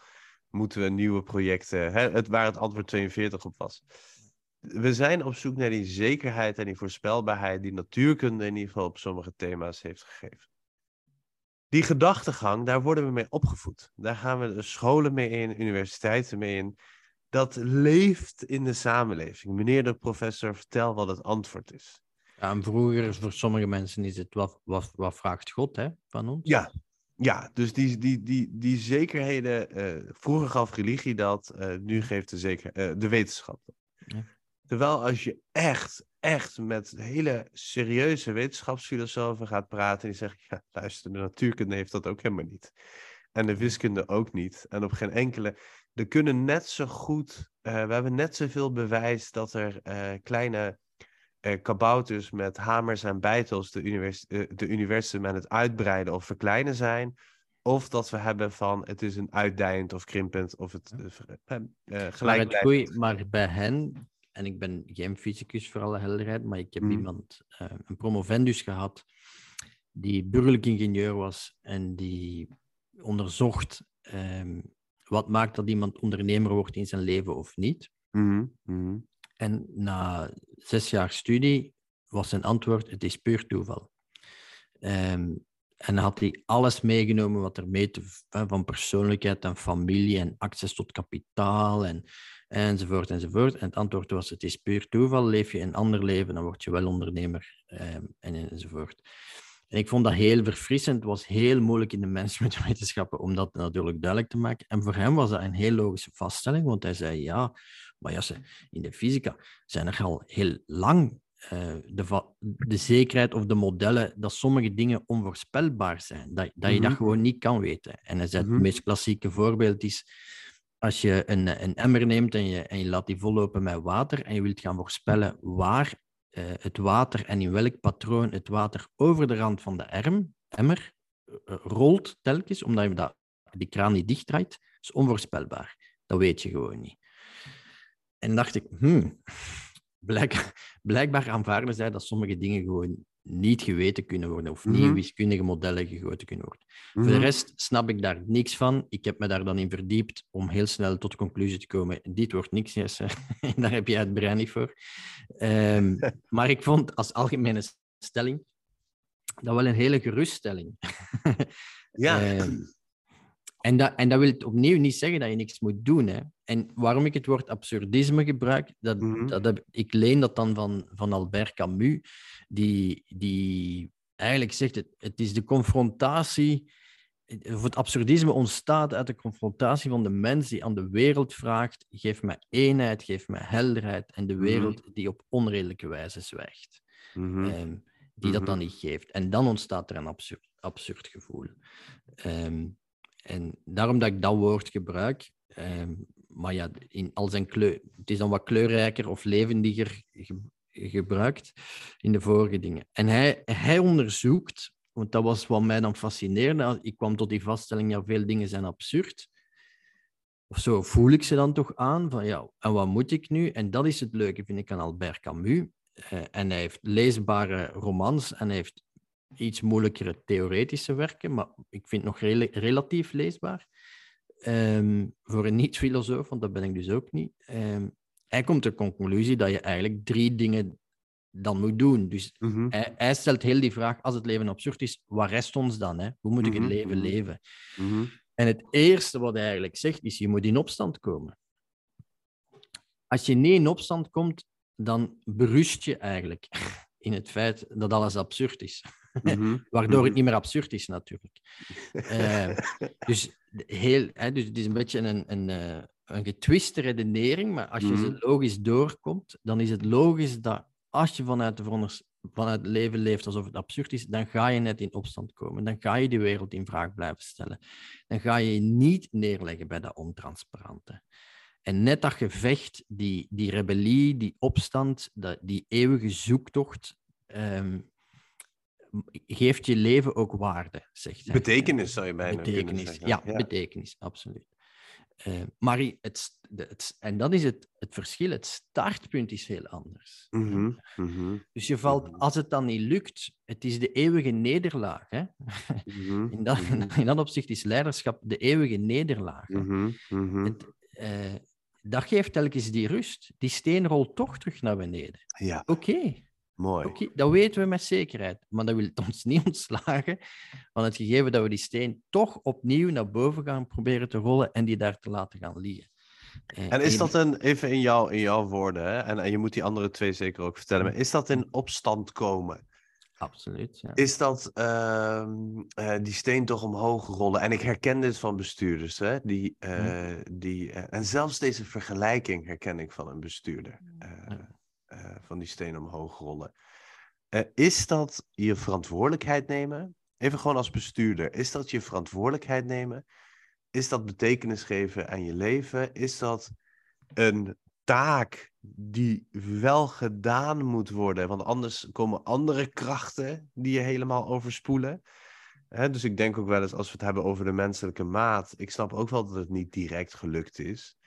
moeten we nieuwe projecten, hè, het, waar het antwoord 42 op was. We zijn op zoek naar die zekerheid en die voorspelbaarheid die natuurkunde in ieder geval op sommige thema's heeft gegeven. Die gedachtegang, daar worden we mee opgevoed. Daar gaan we de scholen mee in, universiteiten mee in. Dat leeft in de samenleving. Meneer de professor, vertel wat het antwoord is. Ja, en vroeger, voor sommige mensen is het wat, wat, wat vraagt God hè, van ons? Ja, ja, dus die, die, die, die zekerheden, uh, vroeger gaf religie dat, uh, nu geeft de, zeker, uh, de wetenschap dat. Ja. Terwijl als je echt, echt met hele serieuze wetenschapsfilosofen gaat praten, die zeggen, ja, luister, de natuurkunde heeft dat ook helemaal niet. En de wiskunde ook niet. En op geen enkele. Er kunnen net zo goed. we hebben net zoveel bewijs dat er kleine uh, kabouters met hamers en bijtels de, univers de universum aan het uitbreiden of verkleinen zijn. Of dat we hebben van het is een uitdijend of krimpend of het uh, gelijk maar, het goeie, maar bij hen, en ik ben geen fysicus voor alle helderheid, maar ik heb mm. iemand, een promovendus gehad, die burgerlijk ingenieur was en die onderzocht um, wat maakt dat iemand ondernemer wordt in zijn leven of niet. Mm -hmm. En na zes jaar studie was zijn antwoord: het is puur toeval. Um, en had hij alles meegenomen wat er mee te, van persoonlijkheid en familie en access tot kapitaal en, enzovoort enzovoort. En het antwoord was: het is puur toeval. Leef je een ander leven, dan word je wel ondernemer um, en, enzovoort. En ik vond dat heel verfrissend. Het was heel moeilijk in de managementwetenschappen *laughs* om dat natuurlijk duidelijk te maken. En voor hem was dat een heel logische vaststelling, want hij zei: ja, maar ja, in de fysica zijn er al heel lang uh, de, de, zekerheid of de modellen dat sommige dingen onvoorspelbaar zijn. Dat, dat je dat mhm. gewoon niet kan weten. En hij zei, het mhm. meest klassieke voorbeeld is als je een, een emmer neemt en je, en je laat die vollopen met water en je wilt gaan voorspellen waar uh, het water en in welk patroon het water over de rand van de erm, emmer uh, rolt telkens, omdat je dat, die kraan niet dichtdraait, is onvoorspelbaar. Dat weet je gewoon niet. En dacht ik, hmm, *laughs* blijk, blijkbaar aanvaarden zij dat sommige dingen gewoon niet geweten kunnen worden of niet mhm. wiskundige modellen gegoten kunnen worden. Voor de mhm. rest snap ik daar niks van. Ik heb me daar dan in verdiept om heel snel tot de conclusie te komen, dit wordt niks, *laughs* daar heb je het brein niet voor. Um, *laughs* maar ik vond als algemene stelling dat wel een hele geruststelling. *laughs* ja. Um, en dat, en dat wil opnieuw niet zeggen dat je niks moet doen. Hè. En waarom ik het woord absurdisme gebruik, dat, mm -hmm. dat ik leen dat dan van, van Albert Camus, die, die eigenlijk zegt, het, het is de confrontatie, of het absurdisme ontstaat uit de confrontatie van de mens die aan de wereld vraagt, geef me eenheid, geef me helderheid, en de mhm. wereld mm -hmm. die op onredelijke wijze zwijgt. Mm -hmm. um, die dat dan mhm. niet geeft. En dan ontstaat er een absurd, absurd gevoel. Um, en daarom dat ik dat woord gebruik, eh, maar ja, in al zijn kleur, het is dan wat kleurrijker of levendiger ge, gebruikt in de vorige dingen. En hij, hij onderzoekt, want dat was wat mij dan fascineerde. Ik kwam tot die vaststelling, ja, veel dingen zijn absurd. Of zo voel ik ze dan toch aan, van ja, en wat moet ik nu? En dat is het leuke, vind ik, aan Albert Camus. Uh, en hij heeft leesbare romans en hij heeft iets moeilijkere theoretische werken, maar ik vind het nog rel relatief leesbaar. Um, voor een niet-filosoof, want dat ben ik dus ook niet. Um, hij komt tot de conclusie dat je eigenlijk drie dingen dan moet doen. Dus mm -hmm. hij, hij, stelt heel die vraag, als het leven absurd is, wat rest ons dan? Hè? Hoe moet ik het Mhm, leven mhm. leven? Mhm. En het eerste wat hij eigenlijk zegt, is je moet in opstand komen. Als je niet in opstand komt, dan berust je eigenlijk in het feit dat alles absurd is. Mhm. *laughs* Waardoor Mhm. het niet meer absurd is, natuurlijk. Eh, *laughs* dus, heel, hè, dus het is een beetje een, een, eh, een getwiste redenering, maar als je Mhm. ze logisch doorkomt, dan is het logisch dat als je vanuit, de vanuit het leven leeft alsof het absurd is, dan ga je net in opstand komen. Dan ga je de wereld in vraag blijven stellen. Dan ga je je niet neerleggen bij dat ontransparante. En net dat gevecht, die, die rebellie, die opstand, dat, die eeuwige zoektocht, ehm, geeft je leven ook waarde, zegt hij. Betekenis zou je bijna kunnen Betekenis, zeggen. ja, betekenis, absoluut. Eh, maar het, het, en dat is het, het verschil. Het startpunt is heel anders. Mhm, mhm, Dus je valt, Mhm. als het dan niet lukt, het is de eeuwige nederlaag. Hè? In, dat, in dat opzicht is leiderschap de eeuwige nederlaag. Het, eh, dat geeft telkens die rust. Die steen rolt toch terug naar beneden. Ja, Oké, mooi. Dat weten we met zekerheid. Maar dat wil het ons *laughs* niet ontslagen van het gegeven dat we die steen toch opnieuw naar boven gaan proberen te rollen en die daar te laten gaan liggen. Eh, En is dat een, even in, jou, in jouw woorden, hè? En, en je moet die andere twee zeker ook vertellen, maar is dat in opstand komen? Absoluut, ja. Is dat ehm, eh, die steen toch omhoog rollen? En ik herken dit van bestuurders, hè? Die, eh, die, en zelfs deze vergelijking herken ik van een bestuurder. Ja. Eh, van die steen omhoog rollen. Eh, is dat je verantwoordelijkheid nemen? Even gewoon als bestuurder. Is dat je verantwoordelijkheid nemen? Is dat betekenis geven aan je leven? Is dat een taak die wel gedaan moet worden? Want anders komen andere krachten die je helemaal overspoelen. Dus ik denk ook wel eens als we het hebben over de menselijke maat. Ik snap ook wel dat het niet direct gelukt is.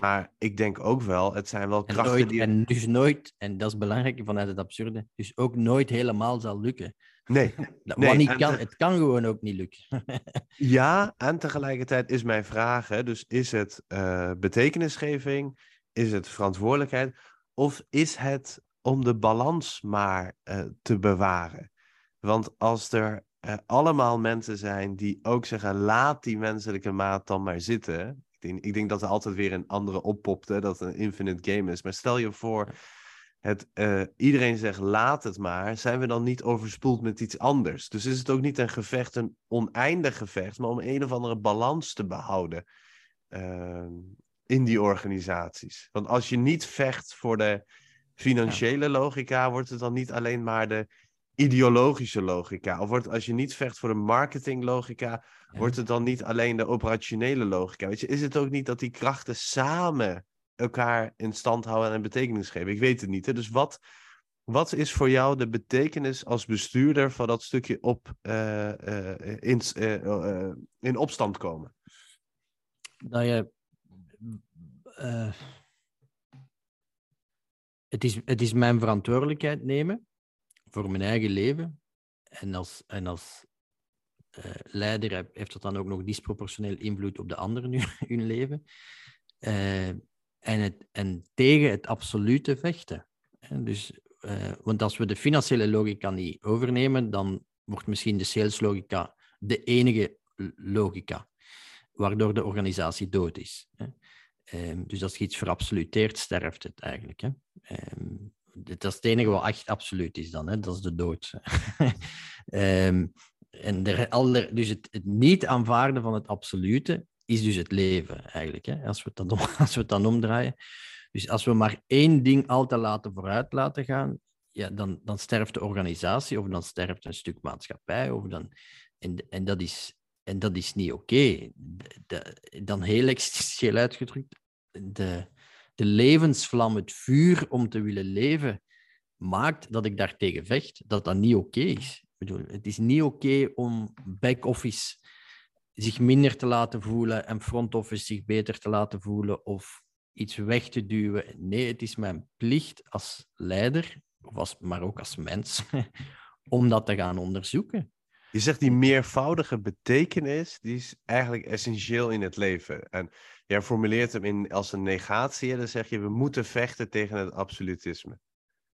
Maar ik denk ook wel, het zijn wel En, krachten nooit, die. en dus nooit, en dat is belangrijk vanuit het absurde, dus ook nooit helemaal zal lukken. Nee, *laughs* Dat- Nee, niet en kan, te- het kan gewoon ook niet lukken. *laughs* Ja, en tegelijkertijd is mijn vraag, hè, dus is het eh, betekenisgeving, is het verantwoordelijkheid, of is het om de balans maar eh, te bewaren? Want als er eh, allemaal mensen zijn die ook zeggen, laat die menselijke maat dan maar zitten. Ik denk, ik denk dat er altijd weer een andere oppopt, hè, dat het een infinite game is. Maar stel je voor, het, eh, iedereen zegt laat het maar, zijn we dan niet overspoeld met iets anders? Dus is het ook niet een gevecht, een oneindig gevecht, maar om een of andere balans te behouden ehm, in die organisaties? Want als je niet vecht voor de financiële logica, wordt het dan niet alleen maar de ideologische logica? Of wordt, als je niet vecht voor de marketinglogica. Wordt het dan niet alleen de operationele logica? Weet je, is het ook niet dat die krachten samen elkaar in stand houden en betekenis geven? Ik weet het niet. Hè? Dus wat, wat is voor jou de betekenis als bestuurder van dat stukje op, eh, eh, in, eh, in opstand komen? dat je. eh, het, is, het is mijn verantwoordelijkheid nemen voor mijn eigen leven. En als, en als leider heb- heeft dat dan ook nog disproportioneel invloed op de anderen in *laughs* hun leven. Eh, en, het, en tegen het absolute vechten. Dus, eh, want als we de financiële logica niet overnemen, dan wordt misschien de saleslogica de enige logica waardoor de organisatie dood is. Ehm, dus als je iets verabsoluteert, sterft het eigenlijk. Hè. Ehm, dat is het enige wat echt absoluut is dan, hè. dat is de dood. *laughs* Ehm, en de, alle, dus het, het niet aanvaarden van het absolute is dus het leven eigenlijk, hè, als, we het dan, *laughs* als we het dan omdraaien. Dus als we maar één ding altijd laten vooruit laten gaan, ja, dan, dan sterft de organisatie of dan sterft een stuk maatschappij. Of dan, en, en dat is en dat is niet oké. Dan heel existentieel uitgedrukt. de, de levensvlam, het vuur om te willen leven, maakt dat ik daartegen vecht, dat dat niet oké is. Bedoel, het is niet oké om back-office zich minder te laten voelen en front-office zich beter te laten voelen of iets weg te duwen. Nee, het is mijn plicht als leider, of als, maar ook als mens, *laughs* om dat te gaan onderzoeken. Je zegt die meervoudige betekenis, die is eigenlijk essentieel in het leven. En jij formuleert hem in, als een negatie. Dan zeg je, we moeten vechten tegen het absolutisme.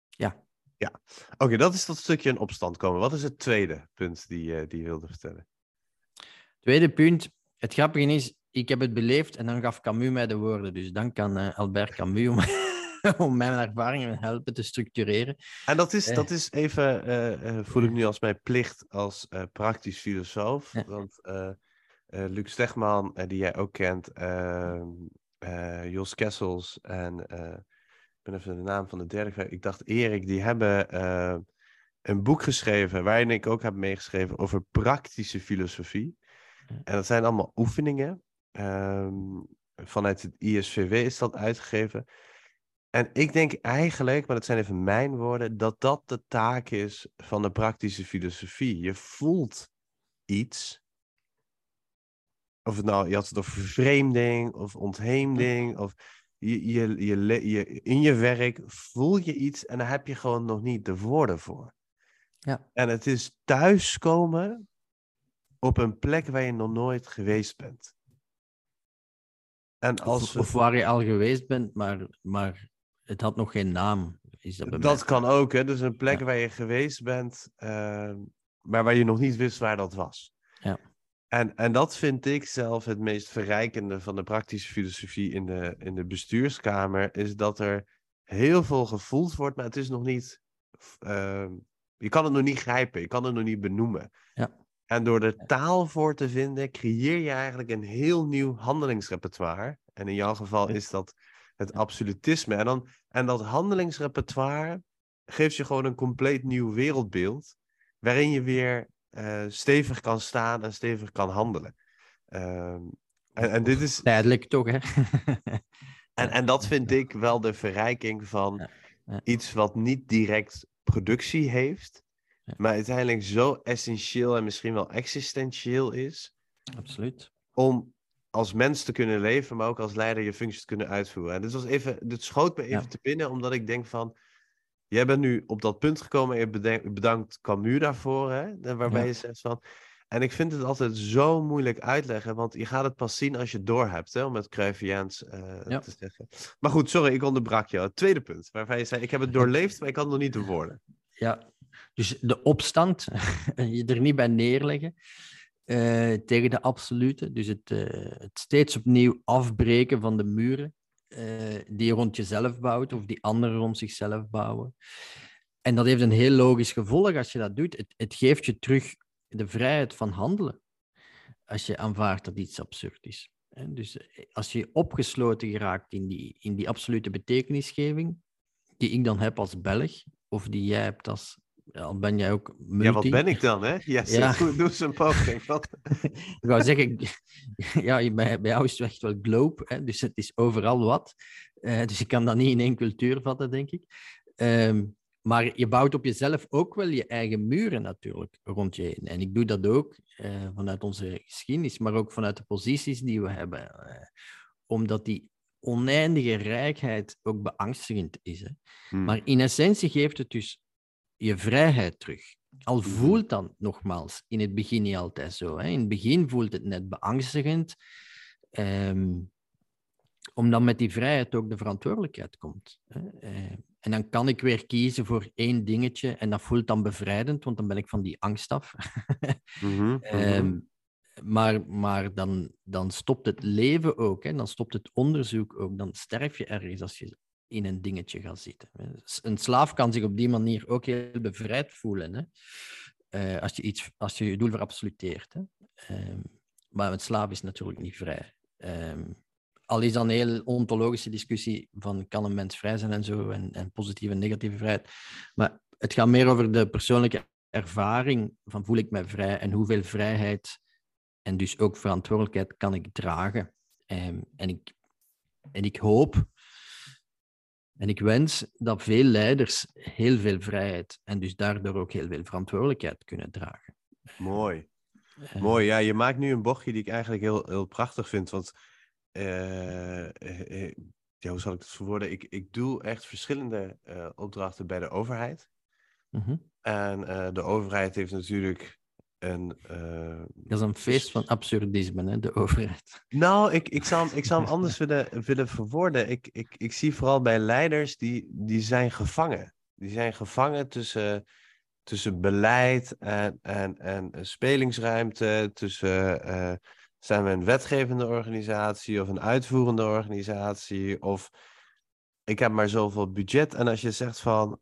Ja. Ja. Oké, dat is dat stukje in opstand komen. Wat is het tweede punt die, uh, die je wilde vertellen? Tweede punt. Het grappige is, ik heb het beleefd en dan gaf Camus mij de woorden. Dus dan kan uh, Albert Camus om, *laughs* om mijn ervaringen helpen te structureren. En dat is, dat is even, uh, voel ik nu als mijn plicht als praktisch filosoof. Ja. Want Luc Stegman, die jij ook kent, ehm, Jos Kessels en ben even de naam van de derde. Ik dacht Erik, die hebben een boek geschreven waarin ik ook heb meegeschreven over praktische filosofie. En dat zijn allemaal oefeningen. Um, vanuit het ISVW is dat uitgegeven. En ik denk eigenlijk, maar dat zijn even mijn woorden, dat dat de taak is van de praktische filosofie. Je voelt iets. Of het nou, je had het over vervreemding of ontheemding. Of je, je, je, je, in je werk voel je iets en daar heb je gewoon nog niet de woorden voor. Ja. En het is thuiskomen op een plek waar je nog nooit geweest bent. En als of, of waar je al geweest bent, maar, maar het had nog geen naam. Is dat dat kan ook, hè? Dus een plek waar je geweest bent, uh, maar waar je nog niet wist waar dat was. Ja. En, en dat vind ik zelf het meest verrijkende van de praktische filosofie in de, in de bestuurskamer, is dat er heel veel gevoeld wordt, maar het is nog niet. Uh, je kan het nog niet grijpen, je kan het nog niet benoemen. Ja. En door er taal voor te vinden, creëer je eigenlijk een heel nieuw handelingsrepertoire. En in jouw geval is dat het absolutisme. En, dan, en dat handelingsrepertoire geeft je gewoon een compleet nieuw wereldbeeld. Waarin je weer uh, stevig kan staan en stevig kan handelen. Uh, en, en dit is. *laughs* Tijdelijk toch, hè? *laughs* en, en dat vind ik wel de verrijking van ja, ja. iets wat niet direct productie heeft maar uiteindelijk zo essentieel en misschien wel existentieel is. Absoluut. Om als mens te kunnen leven, maar ook als leider je functie te kunnen uitvoeren. En dit, was even, dit schoot me even te binnen, omdat ik denk van... Jij bent nu op dat punt gekomen en je bedankt Camus daarvoor, hè? waarbij ja. je zegt van... En ik vind het altijd zo moeilijk uitleggen, want je gaat het pas zien als je het doorhebt, hè, om het Cruyffiaans uh, ja. te zeggen. Maar goed, sorry, ik onderbrak jou. Het tweede punt, waarvan je zei, ik heb het doorleefd, maar ik kan het nog niet de woorden. *laughs* Ja, dus de opstand, *laughs* je er niet bij neerleggen uh, tegen de absolute. Dus het, uh, het, steeds opnieuw afbreken van de muren uh, die rond jezelf bouwt of die anderen rond zichzelf bouwen. En dat heeft een heel logisch gevolg als je dat doet. Het, het geeft je terug de vrijheid van handelen. Als je aanvaardt dat iets absurd is. Dus als je opgesloten geraakt in die, in die absolute betekenisgeving, die ik dan heb als Belg, of die jij hebt als al ben jij ook multi. Ja, wat ben ik dan, hè? Yes, ja, *laughs* *laughs* doe eens een poging. *laughs* ik wou zeggen, ja, bij, bij jou is het echt wel globe, hè? dus het is overal wat. Uh, dus je kan dat niet in één cultuur vatten, denk ik. Um, maar je bouwt op jezelf ook wel je eigen muren natuurlijk rond je heen. En ik doe dat ook uh, vanuit onze geschiedenis, maar ook vanuit de posities die we hebben. Uh, omdat die oneindige rijkheid ook beangstigend is. Hè? Hmm. Maar in essentie geeft het dus je vrijheid terug. Al Mhm. voelt dan nogmaals in het begin niet altijd zo. Hè. In het begin voelt het net beangstigend, ehm, omdat met die vrijheid ook de verantwoordelijkheid komt. Hè. Eh, en dan kan ik weer kiezen voor één dingetje en dat voelt dan bevrijdend, want dan ben ik van die angst af. *laughs* Mhm, mhm. Ehm, maar maar dan, dan stopt het leven ook, hè. dan stopt het onderzoek ook, dan sterf je ergens als je in een dingetje gaat zitten. Een slaaf kan zich op die manier ook heel bevrijd voelen. Hè? Uh, als, je iets, als je je doel verabsoluteert. Hè? Um, maar een slaaf is natuurlijk niet vrij. Um, al is dan een heel ontologische discussie van kan een mens vrij zijn en zo, en, en positieve en negatieve vrijheid. Maar het gaat meer over de persoonlijke ervaring van voel ik mij vrij en hoeveel vrijheid en dus ook verantwoordelijkheid kan ik dragen. Um, en ik en ik hoop en ik wens dat veel leiders heel veel vrijheid en dus daardoor ook heel veel verantwoordelijkheid kunnen dragen. Mooi. Eh, Mooi, ja, je maakt nu een bochtje die ik eigenlijk heel, heel prachtig vind. Want, eh, eh, ja, hoe zal ik het verwoorden? Ik, ik doe echt verschillende opdrachten bij de overheid. mhm. En de overheid heeft natuurlijk een. eh, Dat is een feest van absurdisme, hè, de overheid. Nou, ik, ik, zou, hem- ik zou hem *laughs* anders willen, willen verwoorden. Ik, ik, ik zie vooral bij leiders die, die zijn gevangen. Die zijn gevangen tussen, tussen beleid en, en, en spelingsruimte. Tussen eh, zijn we een wetgevende organisatie of een uitvoerende organisatie. Of ik heb maar zoveel budget. En als je zegt van.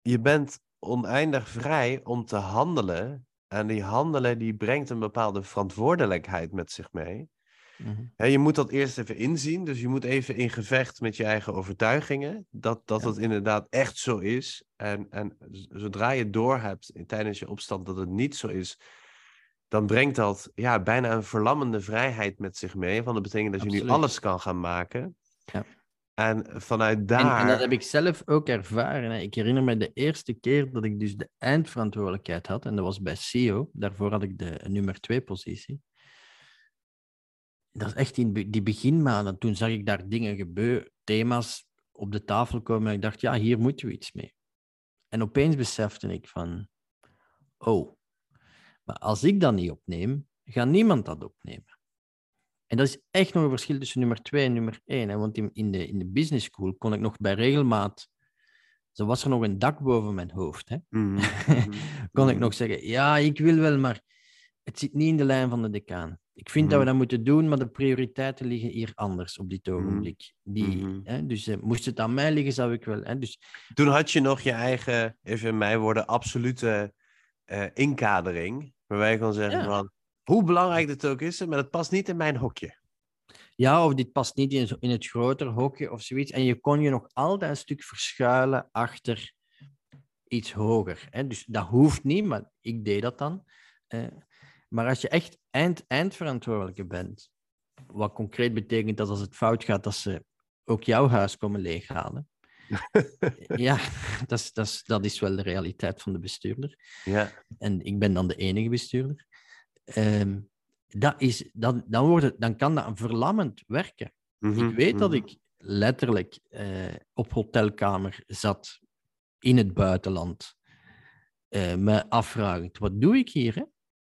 Je bent oneindig vrij om te handelen. En die handelen die brengt een bepaalde verantwoordelijkheid met zich mee. Mhm. Je moet dat eerst even inzien. Dus je moet even in gevecht met je eigen overtuigingen. Dat dat Ja. het inderdaad echt zo is. En, en zodra je doorhebt tijdens je opstand dat het niet zo is. Dan brengt dat ja, bijna een verlammende vrijheid met zich mee. Want dat betekent dat je nu alles kan gaan maken. Ja. En vanuit daar. en dat heb ik zelf ook ervaren. Hè. Ik herinner me de eerste keer dat ik dus de eindverantwoordelijkheid had, en dat was bij CEO. Daarvoor had ik de nummer twee positie. Dat is echt in die beginmaanden. Toen zag ik daar dingen gebeuren, thema's op de tafel komen. En ik dacht, ja, hier moeten we iets mee. En opeens besefte ik van, oh, maar als ik dat niet opneem, gaat niemand dat opnemen. En dat is echt nog een verschil tussen nummer twee en nummer één. Hè? Want in, in, de, in de business school kon ik nog bij regelmaat... Zo was er nog een dak boven mijn hoofd. Hè? Mhm, *laughs* Kon ik mhm. nog zeggen, ja, ik wil wel, maar het zit niet in de lijn van de decaan. Ik vind dat we Mhm. dat moeten doen, maar de prioriteiten liggen hier anders op dit ogenblik. Die, hè? Dus eh, moest het aan mij liggen, zou ik wel... Hè? Dus Toen had je nog je eigen, even in mijn woorden, absolute eh, inkadering. Waarbij je kon zeggen Ja. van, hoe belangrijk dit ook is, maar het past niet in mijn hokje. Ja, of dit past niet in, het groter hokje of zoiets. En je kon je nog altijd een stuk verschuilen achter iets hoger. Hè? Dus dat hoeft niet, maar ik deed dat dan. Maar als je echt eind, eindverantwoordelijke bent, wat concreet betekent dat als het fout gaat, dat ze ook jouw huis komen leeghalen. *laughs* ja, dat is, dat, is, dat is wel de realiteit van de bestuurder. Ja. En ik ben dan de enige bestuurder. Ehm, dat is, dan, dan, wordt het, dan kan dat verlammend werken. Mhm, Ik weet dat mhm. ik letterlijk eh, op hotelkamer zat in het buitenland. eh me afvragend, wat doe ik hier? Hè?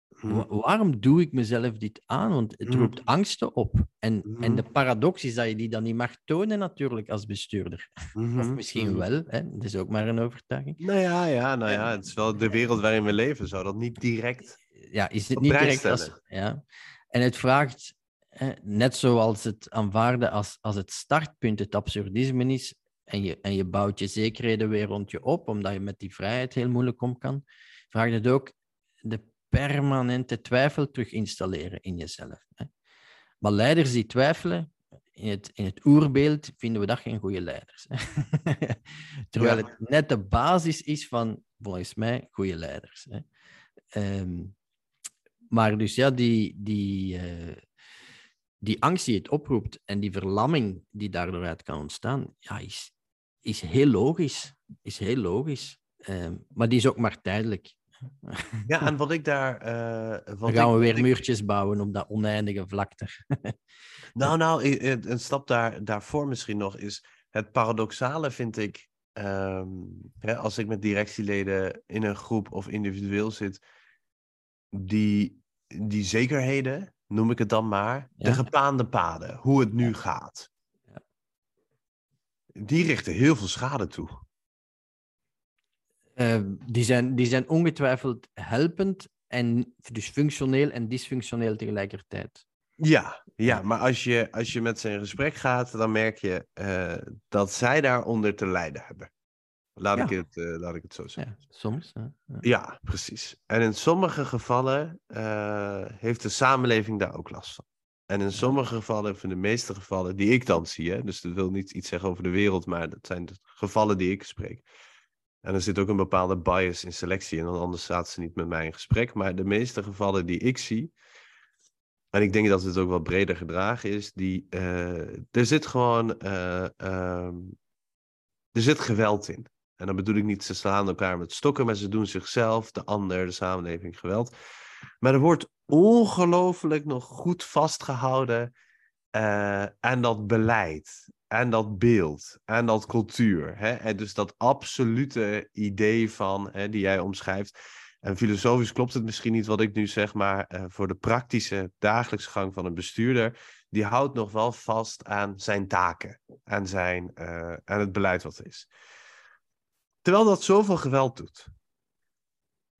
Mhm. Wa- waarom doe ik mezelf dit aan? Want het roept angsten op. En, en de paradox is dat je die dan niet mag tonen natuurlijk als bestuurder. Of misschien wel, hè? dat is ook maar een overtuiging. Nou ja, ja, nou ja, het is wel de wereld waarin we leven, zou dat niet direct... ja, is het op niet direct als... Ja. En het vraagt, hè, net zoals het aanvaarden als, als het startpunt het absurdisme is, en je, en je bouwt je zekerheden weer rond je op, omdat je met die vrijheid heel moeilijk om kan, vraagt het ook de permanente twijfel terug installeren in jezelf. Hè. Maar leiders die twijfelen, in het, in het oerbeeld vinden we dat geen goede leiders. Hè. *laughs* Terwijl Ja. het net de basis is van, volgens mij, goede leiders. Hè. Ehm, maar dus ja, die, die, eh, die angst die het oproept en die verlamming die daardoor uit kan ontstaan, ja, is, is heel logisch. Is heel logisch. Ehm, maar die is ook maar tijdelijk. Ja, en *laughs* wat ik daar... eh, wat Dan gaan ik- we weer ik- muurtjes bouwen op dat oneindige vlakte. *laughs* Nou, nou, een stap daar, daarvoor misschien nog is het paradoxale vind ik, ehm, hè, als ik met directieleden in een groep of individueel zit, die, die zekerheden, noem ik het dan maar, de gepaande paden, hoe het nu gaat, Ja. die richten heel veel schade toe. Ehm, die, zijn, die zijn ongetwijfeld helpend en dus functioneel en dysfunctioneel tegelijkertijd. Ja, ja, maar als je, als je met ze in gesprek gaat, dan merk je eh, dat zij daaronder te lijden hebben. Laat, ik, het, eh, laat ik het zo zeggen. Ja, soms. hè. Ja. Ja, precies. En in sommige gevallen eh, heeft de samenleving daar ook last van. En in sommige gevallen, of in de meeste gevallen, die ik dan zie, hè, dus dat wil niet iets zeggen over de wereld, maar dat zijn de gevallen die ik spreek. En er zit ook een bepaalde bias in selectie, en dan anders staat ze niet met mij in gesprek. Maar de meeste gevallen die ik zie, en ik denk dat het ook wel breder gedragen is, die, eh, er zit gewoon, eh, ehm, er zit geweld in. En dan bedoel ik niet, ze slaan elkaar met stokken, maar ze doen zichzelf, de ander, de samenleving geweld. Maar er wordt ongelooflijk nog goed vastgehouden uh, aan dat beleid, en dat beeld, en dat cultuur. Hè? En dus dat absolute idee van, hè, die jij omschrijft. En filosofisch klopt het misschien niet wat ik nu zeg, maar uh, voor de praktische dagelijkse gang van een bestuurder, die houdt nog wel vast aan zijn taken, aan, zijn, uh, aan het beleid wat er is. Terwijl dat zoveel geweld doet.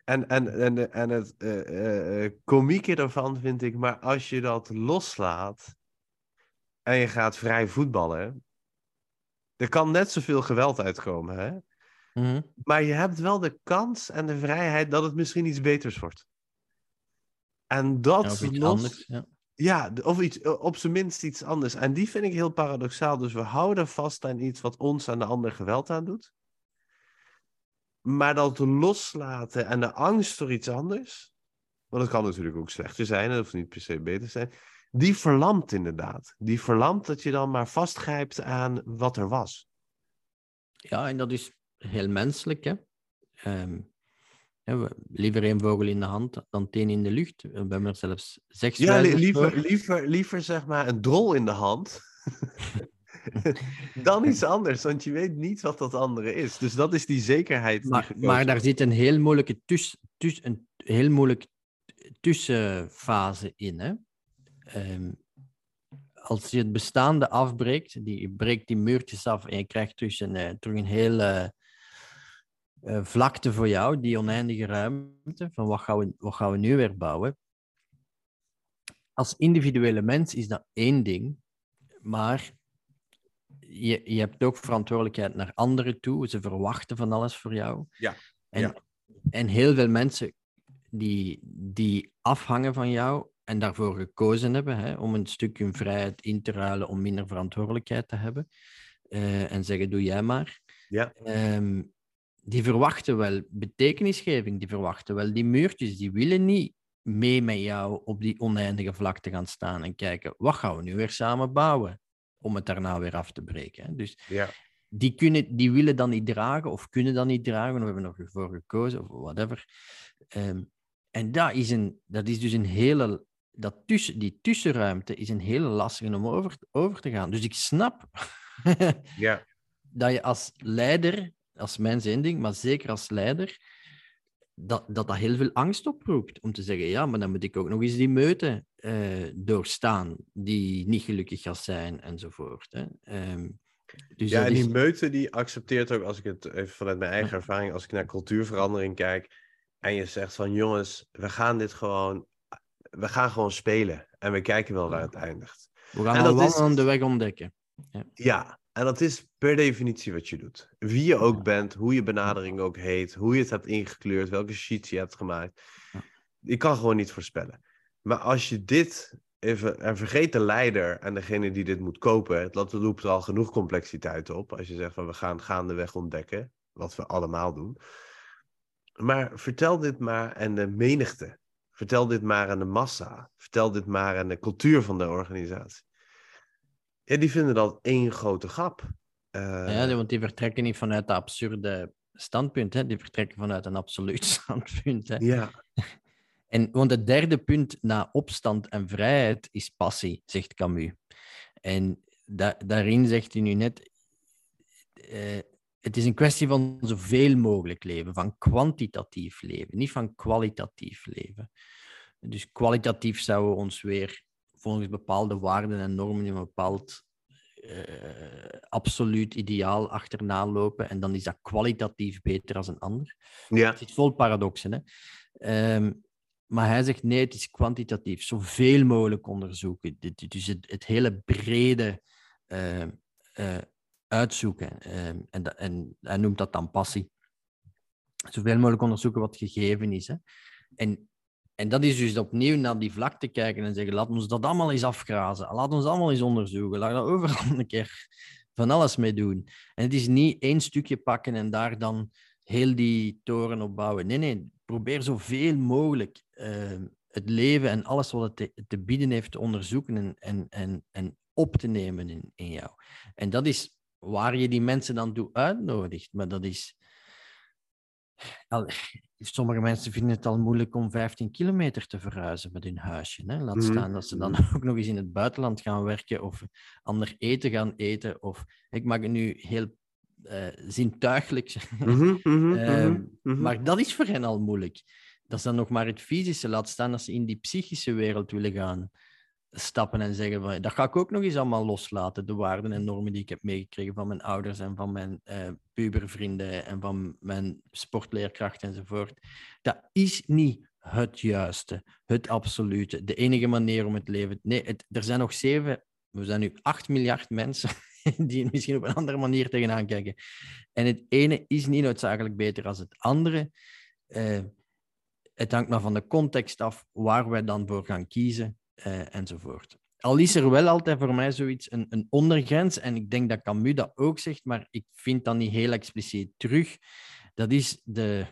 En, en, en, en het uh, uh, komieke daarvan vind ik, maar als je dat loslaat en je gaat vrij voetballen, er kan net zoveel geweld uitkomen. Hè? Mm-hmm. Maar je hebt wel de kans en de vrijheid dat het misschien iets beters wordt. En dat Ja, of iets los... anders. Ja. Ja, of iets, op zijn minst iets anders. En die vind ik heel paradoxaal. Dus we houden vast aan iets wat ons en de ander geweld aandoet. Maar dat loslaten en de angst voor iets anders. Want het kan natuurlijk ook slechter zijn, hoeft niet per se beter te zijn. Die verlamt inderdaad. Die verlamt dat je dan maar vastgrijpt aan wat er was. Ja, en dat is heel menselijk. Hè? Ehm, hè, we- liever één vogel in de hand dan tien in de lucht. We hebben er zelfs zes Ja, li- liever, liever, liever zeg maar een drol in de hand. *laughs* *laughs* dan iets anders, want je weet niet wat dat andere is. Dus dat is die zekerheid. Maar, daar zit een heel moeilijke tuss, tuss, een heel moeilijk tussenfase in. Hè? Ehm, als je het bestaande afbreekt, die, je breekt die muurtjes af en je krijgt terug een, eh, terug een hele eh, vlakte voor jou, die oneindige ruimte, van wat gaan, we, wat gaan we nu weer bouwen? Als individuele mens is dat één ding, maar je, je hebt ook verantwoordelijkheid naar anderen toe. Ze verwachten van alles voor jou. Ja, En, ja. en heel veel mensen die, die afhangen van jou en daarvoor gekozen hebben hè, om een stuk hun vrijheid in te ruilen om minder verantwoordelijkheid te hebben. eh, en zeggen, doe jij maar. Ja. Ehm, die verwachten wel betekenisgeving, die verwachten wel die muurtjes. Die willen niet mee met jou op die oneindige vlakte gaan staan en kijken, wat gaan we nu weer samen bouwen? Om het daarna weer af te breken. Hè? Dus Ja. die, kunnen, die willen dan niet dragen of kunnen dan niet dragen, of hebben nog voor gekozen of whatever. Ehm, en dat is, een, dat is dus een hele, dat tussen, die tussenruimte is een hele lastige om over, over te gaan. Dus ik snap *laughs* Ja. dat je als leider, als mens één ding, maar zeker als leider, dat, dat dat heel veel angst oproept. Om te zeggen, ja, maar dan moet ik ook nog eens die meute eh, doorstaan, die niet gelukkig gaat zijn, enzovoort. Hè. Ehm, dus ja, en is- die meute die accepteert ook, als ik het even vanuit mijn eigen Ja. ervaring, als ik naar cultuurverandering kijk en je zegt van jongens, we gaan dit gewoon, we gaan gewoon spelen en we kijken wel waar het eindigt. We gaan En dat is- wandelende weg ontdekken. Ja, en dat is per definitie wat je doet. Wie je ook bent, hoe je benadering ook heet, hoe je het hebt ingekleurd, welke sheets je hebt gemaakt. Ja. Je kan gewoon niet voorspellen. Maar als je dit even, en vergeet de leider en degene die dit moet kopen, dat roept al genoeg complexiteit op. Als je zegt van we gaan gaandeweg ontdekken, wat we allemaal doen. Maar vertel dit maar aan de menigte. Vertel dit maar aan de massa. Vertel dit maar aan de cultuur van de organisatie. Ja, die vinden dat één grote grap. Eh, Ja, want die vertrekken niet vanuit dat absurde standpunt, hè? die vertrekken vanuit een absoluut *laughs* standpunt. Hè? ja, En, want het derde punt na opstand en vrijheid is passie, zegt Camus. En da- daarin zegt hij nu net, eh, het is een kwestie van zoveel mogelijk leven, van kwantitatief leven, niet van kwalitatief leven. Dus kwalitatief zouden we ons weer volgens bepaalde waarden en normen in een bepaald eh, absoluut ideaal achterna lopen. En dan is dat kwalitatief beter als een ander. ja, Het zit vol paradoxen. Hè? Ehm, maar hij zegt nee, het is kwantitatief. Zoveel mogelijk onderzoeken. Dus het, hele brede eh, eh, uitzoeken. Ehm, en, en hij noemt dat dan passie. Zoveel mogelijk onderzoeken wat gegeven is. Hè? En, en dat is dus opnieuw naar die vlakte kijken en zeggen: laat ons dat allemaal eens afgrazen. Laat ons allemaal eens onderzoeken. Laat er overal een keer van alles mee doen. En het is niet één stukje pakken en daar dan heel die toren opbouwen. Nee, nee, probeer zoveel mogelijk eh, het leven en alles wat het te, te bieden heeft te onderzoeken en, en, en, en op te nemen in, in jou. En dat is waar je die mensen dan toe uitnodigt. Maar dat is. Al, sommige mensen vinden het al moeilijk om 15 kilometer te verhuizen met hun huisje. Hè? Laat Mhm. staan dat ze dan *laughs* ook nog eens in het buitenland gaan werken of ander eten gaan eten. Of ik mag het nu heel eh, zintuigelijk. Mhm, mhm, Ehm, mhm, mhm. Maar dat is voor hen al moeilijk. Dat is dan nog maar het fysische. Laat staan dat ze in die psychische wereld willen gaan stappen en zeggen van dat ga ik ook nog eens allemaal loslaten. De waarden en normen die ik heb meegekregen van mijn ouders en van mijn eh, pubervrienden en van mijn sportleerkracht enzovoort. Dat is niet het juiste, het absolute, de enige manier om het leven. Nee, het, er zijn nog zeven, we zijn nu 8 miljard mensen *laughs* die misschien op een andere manier tegenaan kijken. En het ene is niet noodzakelijk beter dan het andere. Eh, het hangt maar van de context af waar wij dan voor gaan kiezen eh, enzovoort. Al is er wel altijd voor mij zoiets, een, een ondergrens, en ik denk dat Camus dat ook zegt, maar ik vind dat niet heel expliciet terug. Dat is de...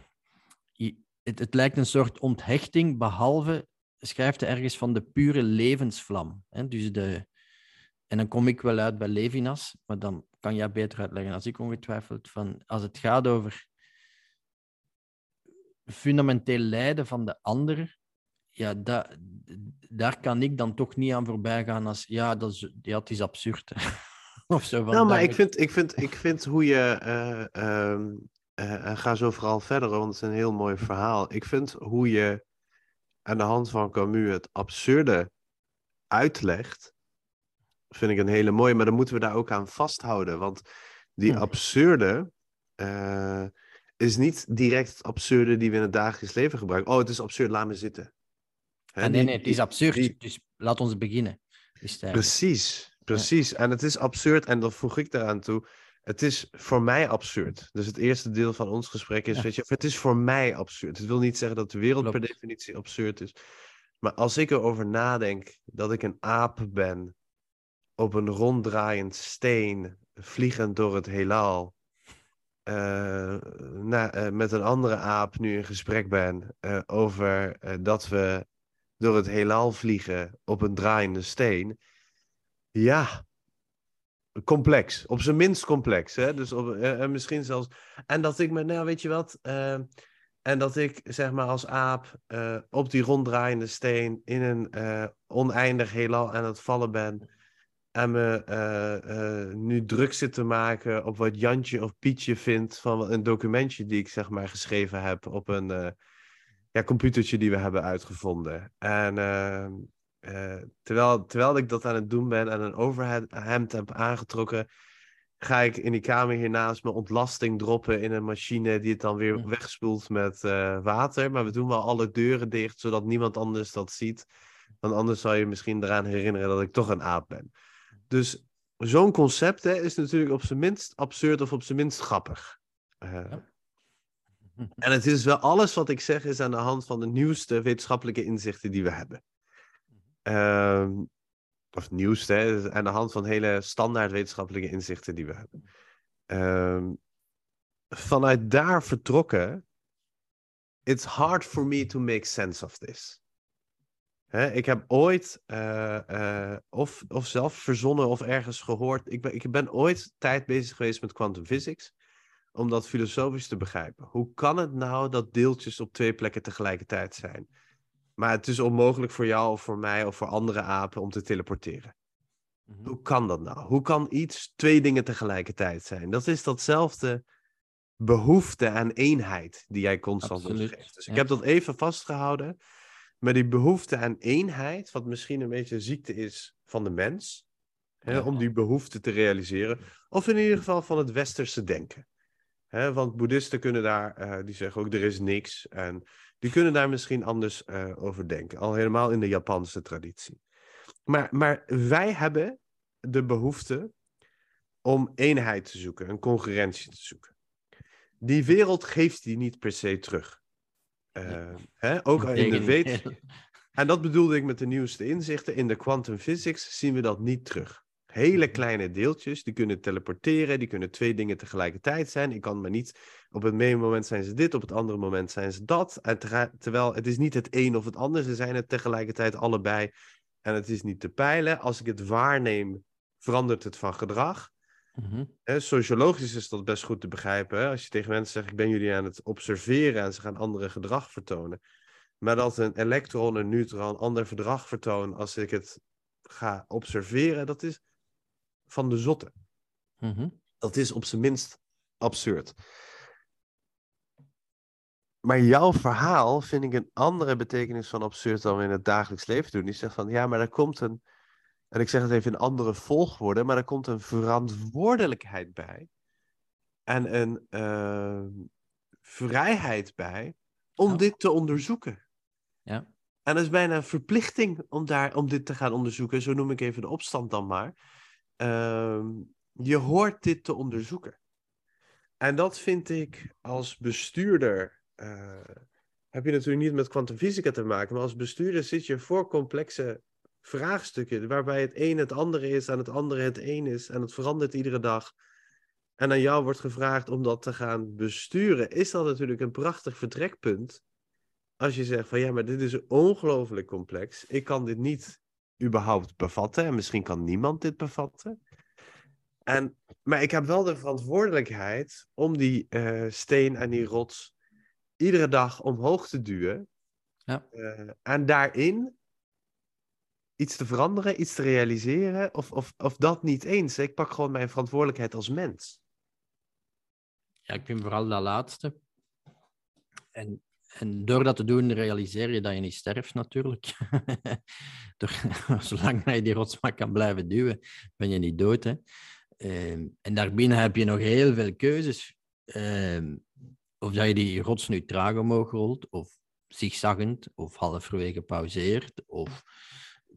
Het, het lijkt een soort onthechting, behalve, schrijft hij ergens van de pure levensvlam. Dus de, en dan kom ik wel uit bij Levinas, maar dan kan jij beter uitleggen als ik ongetwijfeld. Van, als het gaat over fundamenteel lijden van de ander, ja, da, daar kan ik dan toch niet aan voorbij gaan als, ja, dat is, ja, het is absurd. *laughs* of zo van, Nou, maar ik vind, ik vind, ik vind hoe je. en ga zo vooral verder, want het is een heel mooi verhaal. Ik vind hoe je aan de hand van Camus het absurde uitlegt. Vind ik een hele mooie, maar dan moeten we daar ook aan vasthouden. Want die absurde. eh, is niet direct het absurde die we in het dagelijks leven gebruiken. Oh, het is absurd, laat me zitten. Hè, Ah, nee, het is absurd. die- Dus laat ons beginnen. Precies, precies. En het is absurd, en dat voeg ik daaraan toe. Het is voor mij absurd. Dus het eerste deel van ons gesprek is, Ja. weet je, het is voor mij absurd. Het wil niet zeggen dat de wereld per definitie absurd is. Maar als ik erover nadenk dat ik een aap ben op een ronddraaiend steen, vliegend door het heelal, eh, na- eh, met een andere aap nu in gesprek ben eh, over dat we door het heelal vliegen op een draaiende steen. Ja, complex. Op zijn minst complex. Hè? Dus misschien zelfs. En dat ik me, nou weet je wat. en dat ik zeg maar als aap op die ronddraaiende steen in een oneindig heelal aan het vallen ben. En me eh, eh, nu druk zit te maken op wat Jantje of Pietje vindt van een documentje die ik zeg maar geschreven heb op een eh, ja, computertje die we hebben uitgevonden. En ehm, eh, terwijl, terwijl ik dat aan het doen ben en een overhemd heb aangetrokken, ga ik in die kamer hiernaast mijn ontlasting droppen in een machine die het dan weer wegspoelt met water. Maar we doen wel alle deuren dicht, zodat niemand anders dat ziet. Want anders zou je misschien eraan herinneren dat ik toch een aap ben. Dus zo'n concept hè, is natuurlijk op zijn minst absurd of op zijn minst grappig. Eh, Ja. en het is wel alles wat ik zeg is aan de hand van de nieuwste wetenschappelijke inzichten die we hebben. Ehm, of nieuwste, hè, aan de hand van hele standaard wetenschappelijke inzichten die we hebben. Ehm, vanuit daar vertrokken, it's hard for me to make sense of this. Hè, ik heb ooit eh, eh, of, of zelf verzonnen of ergens gehoord. Ik ben, ik ben ooit tijd bezig geweest met quantum physics. Om dat filosofisch te begrijpen. Hoe kan het nou dat deeltjes op twee plekken tegelijkertijd zijn? Maar het is onmogelijk voor jou of voor mij of voor andere apen om te teleporteren. Mhm. Hoe kan dat nou? Hoe kan iets twee dingen tegelijkertijd zijn? Dat is datzelfde behoefte aan eenheid die jij constant Absoluut, geeft. Dus ik heb dat even vastgehouden. Maar die behoefte aan eenheid, wat misschien een beetje een ziekte is van de mens, hè, Ja. om die behoefte te realiseren, of in ieder geval van het westerse denken. Hè, want boeddhisten kunnen daar, eh, die zeggen ook er is niks. En die kunnen daar misschien anders eh, over denken. Al helemaal in de Japanse traditie. Maar, maar wij hebben de behoefte om eenheid te zoeken, een concurrentie te zoeken. Die wereld geeft die niet per se terug. Eh, hè? Ook in de weet. *laughs* En dat bedoelde ik met de nieuwste inzichten. In de quantum physics zien we dat niet terug. hele kleine deeltjes, die kunnen teleporteren, die kunnen twee dingen tegelijkertijd zijn. Ik kan maar niet, op het ene moment zijn ze dit, op het andere moment zijn ze dat. En terwijl het is niet het een of het ander, ze zijn het tegelijkertijd allebei. En het is niet te peilen. Als ik het waarneem, verandert het van gedrag. Mm sociologisch is dat best goed te begrijpen. Hè? Als je tegen mensen zegt, ik ben jullie aan het observeren en ze gaan andere gedrag vertonen. Maar dat een elektron, een neutron, een ander gedrag vertoont als ik het ga observeren, dat is van de zotte. Mhm. Dat is op zijn minst absurd. Maar jouw verhaal vind ik een andere betekenis van absurd dan we in het dagelijks leven doen. Die zegt van ja, maar er komt een, en ik zeg het even in andere volgorde, maar er komt een verantwoordelijkheid bij. En een uh, vrijheid bij om dit te onderzoeken. Ja. En dat is bijna een verplichting om, daar, om dit te gaan onderzoeken. Zo noem ik even de opstand dan maar. Ehm, je hoort dit te onderzoeken. En dat vind ik als bestuurder. Uh, heb je natuurlijk niet met kwantumfysica te maken, maar als bestuurder zit je voor complexe vraagstukken, waarbij het een het andere is en het andere het een is en het verandert iedere dag. En aan jou wordt gevraagd om dat te gaan besturen, is dat natuurlijk een prachtig vertrekpunt als je zegt van ja, maar dit is ongelooflijk complex. Ik kan dit niet überhaupt bevatten. En misschien kan niemand dit bevatten. En, maar ik heb wel de verantwoordelijkheid om die uh, steen en die rots iedere dag omhoog te duwen. Ja. Uh, en daarin iets te veranderen, iets te realiseren, of, of, of dat niet eens. Ik pak gewoon mijn verantwoordelijkheid als mens. Ja, ik vind vooral dat laatste. En en door dat te doen, realiseer je dat je niet sterft, natuurlijk. *laughs* door, *laughs* zolang je die rots maar kan blijven duwen, ben je niet dood. Hè? Um, en daarbinnen heb je nog heel veel keuzes. Um, of dat je die rots nu traag omhoog rolt, of zigzaggend, of halverwege pauzeert. Of,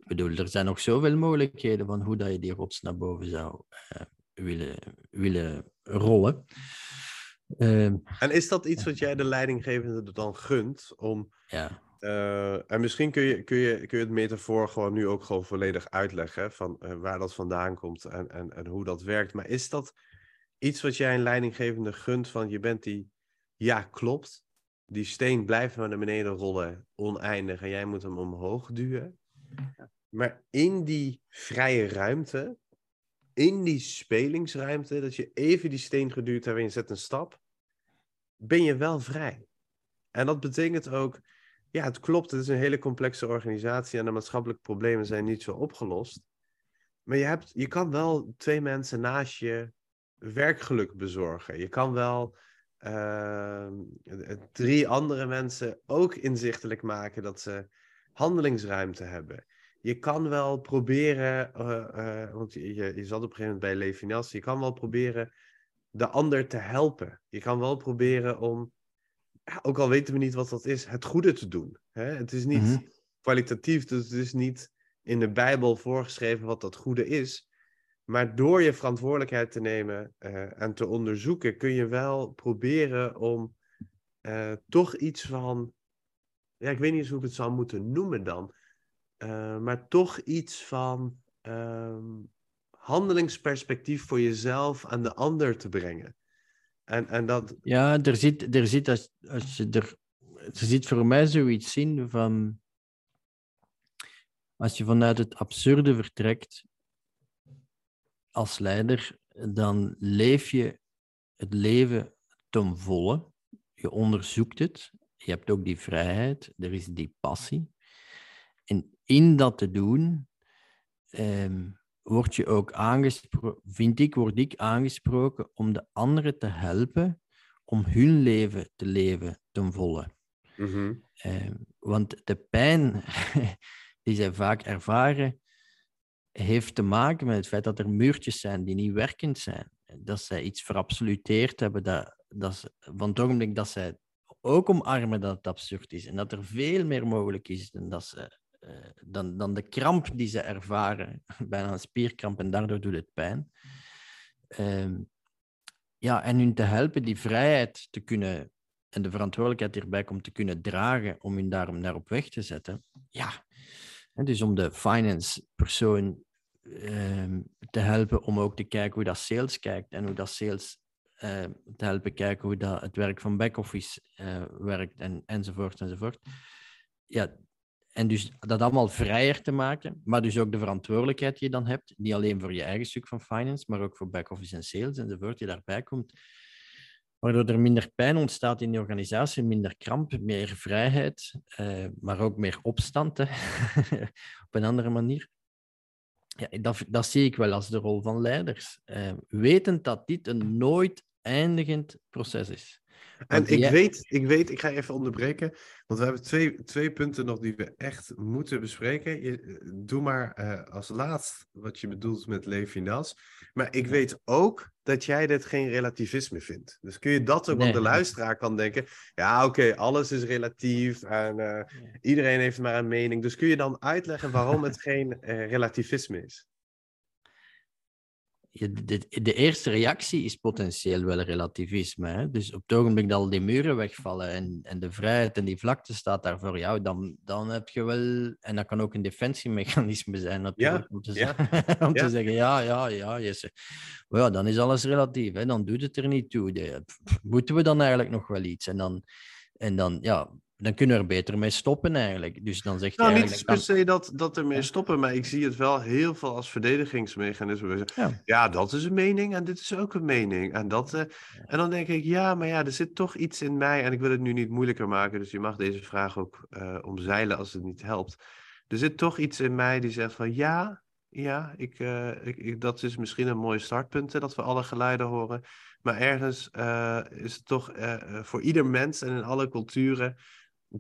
bedoel, er zijn nog zoveel mogelijkheden van hoe dat je die rots naar boven zou uh, willen, willen rollen. Ehm, en is dat iets wat jij de leidinggevende dan gunt? Om, ja. Uh, en misschien kun je, kun, je, kun je het metafoor gewoon nu ook gewoon volledig uitleggen van uh, waar dat vandaan komt en, en, en hoe dat werkt. Maar is dat iets wat jij een leidinggevende gunt van je bent die, ja klopt, die steen blijft maar naar beneden rollen, oneindig en jij moet hem omhoog duwen. Maar in die vrije ruimte in die spelingsruimte, dat je even die steen geduwd hebt en je zet een stap, ben je wel vrij. En dat betekent ook, ja, het klopt, het is een hele complexe organisatie en de maatschappelijke problemen zijn niet zo opgelost. Maar je, hebt, je kan wel twee mensen naast je werkgeluk bezorgen. Je kan wel uh, drie andere mensen ook inzichtelijk maken dat ze handelingsruimte hebben je kan wel proberen, uh, uh, want je, je zat op een gegeven moment bij Levinas, je kan wel proberen de ander te helpen. Je kan wel proberen om, ook al weten we niet wat dat is, het goede te doen. Hè? Het is niet mm-hmm. kwalitatief, dus het is niet in de Bijbel voorgeschreven wat dat goede is. Maar door je verantwoordelijkheid te nemen uh, en te onderzoeken, kun je wel proberen om toch iets van, ja, ik weet niet eens hoe ik het zou moeten noemen dan uh, maar toch iets van um, handelingsperspectief voor jezelf aan de ander te brengen. En, en dat... Ja, er zit, er zit als, als je er, er zit voor mij zoiets in van. Als je vanuit het absurde vertrekt als leider, dan leef je het leven ten volle. Je onderzoekt het. Je hebt ook die vrijheid. Er is die passie. En in dat te doen, um, word je ook aangesproken, vind ik, word ik aangesproken om de anderen te helpen om hun leven te leven ten volle. Mm-hmm. Um, want de pijn *laughs* die zij vaak ervaren, heeft te maken met het feit dat er muurtjes zijn die niet werkend zijn. Dat zij iets verabsoluteerd hebben, dat, dat ze, van het ogenblik dat zij ook omarmen dat het absurd is en dat er veel meer mogelijk is dan dat ze dan, dan de kramp die ze ervaren, *laughs* bijna een spierkramp en daardoor doet het pijn. Ehm, ja, en hun te helpen die vrijheid te kunnen en de verantwoordelijkheid hierbij komt te kunnen dragen om hun daarom naar op weg te zetten. Ja, en dus om de finance persoon ehm, te helpen om ook te kijken hoe dat sales kijkt en hoe dat sales uh, te helpen kijken hoe dat het werk van back-office uh, werkt en, enzovoort enzovoort. Ja, en dus dat allemaal vrijer te maken, maar dus ook de verantwoordelijkheid die je dan hebt, niet alleen voor je eigen stuk van finance, maar ook voor back-office en sales enzovoort, die daarbij komt. Waardoor er minder pijn ontstaat in de organisatie, minder kramp, meer vrijheid, uh, maar ook meer opstand *laughs* op een andere manier. Ja, dat, dat zie ik wel als de rol van leiders. Uh, wetend dat dit een nooit eindigend proces is. En ik, weet, ik weet, ik ga even onderbreken, want we hebben twee, twee punten nog die we echt moeten bespreken. Je, doe maar uh, als laatst wat je bedoelt met Levinas. Maar ik weet ook dat jij dit geen relativisme vindt. Dus kun je dat ook, nee. want de luisteraar kan denken, ja oké, okay, alles is relatief en uh, ja. iedereen heeft maar een mening. Dus kun je dan uitleggen waarom het geen uh, relativisme is? De, de, eerste reactie is potentieel wel relativisme. Hè? Dus op het ogenblik dat al die muren wegvallen en, en de vrijheid en die vlakte staat daar voor jou, dan, dan heb je wel... En dat kan ook een defensiemechanisme zijn natuurlijk, ja, om, te, ja, zeggen, *laughs* om ja. te zeggen, ja, ja, ja. Maar ja, dan is alles relatief, hè? dan doet het er niet toe. De, moeten we dan eigenlijk nog wel iets? En dan, en dan ja, dan kunnen we er beter mee stoppen eigenlijk. Dus dan zegt nou, je niet per se dat, dat er mee stoppen, maar ik zie het wel heel veel als verdedigingsmechanisme. Ja. ja, dat is een mening en dit is ook een mening. En, dat, uh, en dan denk ik, ja, maar ja, er zit toch iets in mij en ik wil het nu niet moeilijker maken, dus je mag deze vraag ook uh, omzeilen als het niet helpt. Er zit toch iets in mij die zegt van ja, ja, ik, uh, ik, ik, dat is misschien een mooi startpunt, hè, dat we alle geluiden horen. Maar ergens is het toch voor ieder mens en in alle culturen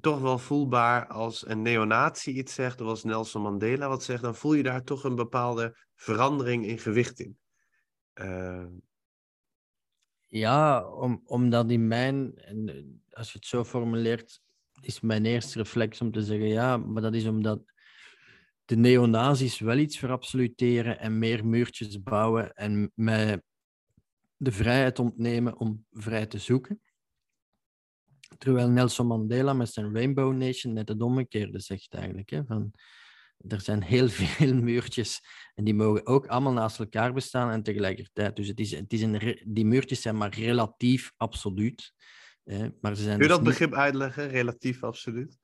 toch wel voelbaar als een neonatie iets zegt, of als Nelson Mandela wat zegt, dan voel je daar toch een bepaalde verandering in gewicht in. Uh... Ja, om, omdat in mijn, en als je het zo formuleert, is mijn eerste reflex om te zeggen ja, maar dat is omdat de neonazis wel iets verabsoluteren en meer muurtjes bouwen en mij de vrijheid ontnemen om vrij te zoeken. Terwijl Nelson Mandela met zijn Rainbow Nation net het omgekeerde zegt eigenlijk. Hè, van, er zijn heel *laughs* veel muurtjes en die mogen ook allemaal naast elkaar bestaan en tegelijkertijd. Dus het is, het is een, die muurtjes zijn maar relatief absoluut. Hè, maar ze zijn Kun je dus dat niet- begrip uitleggen, relatief absoluut?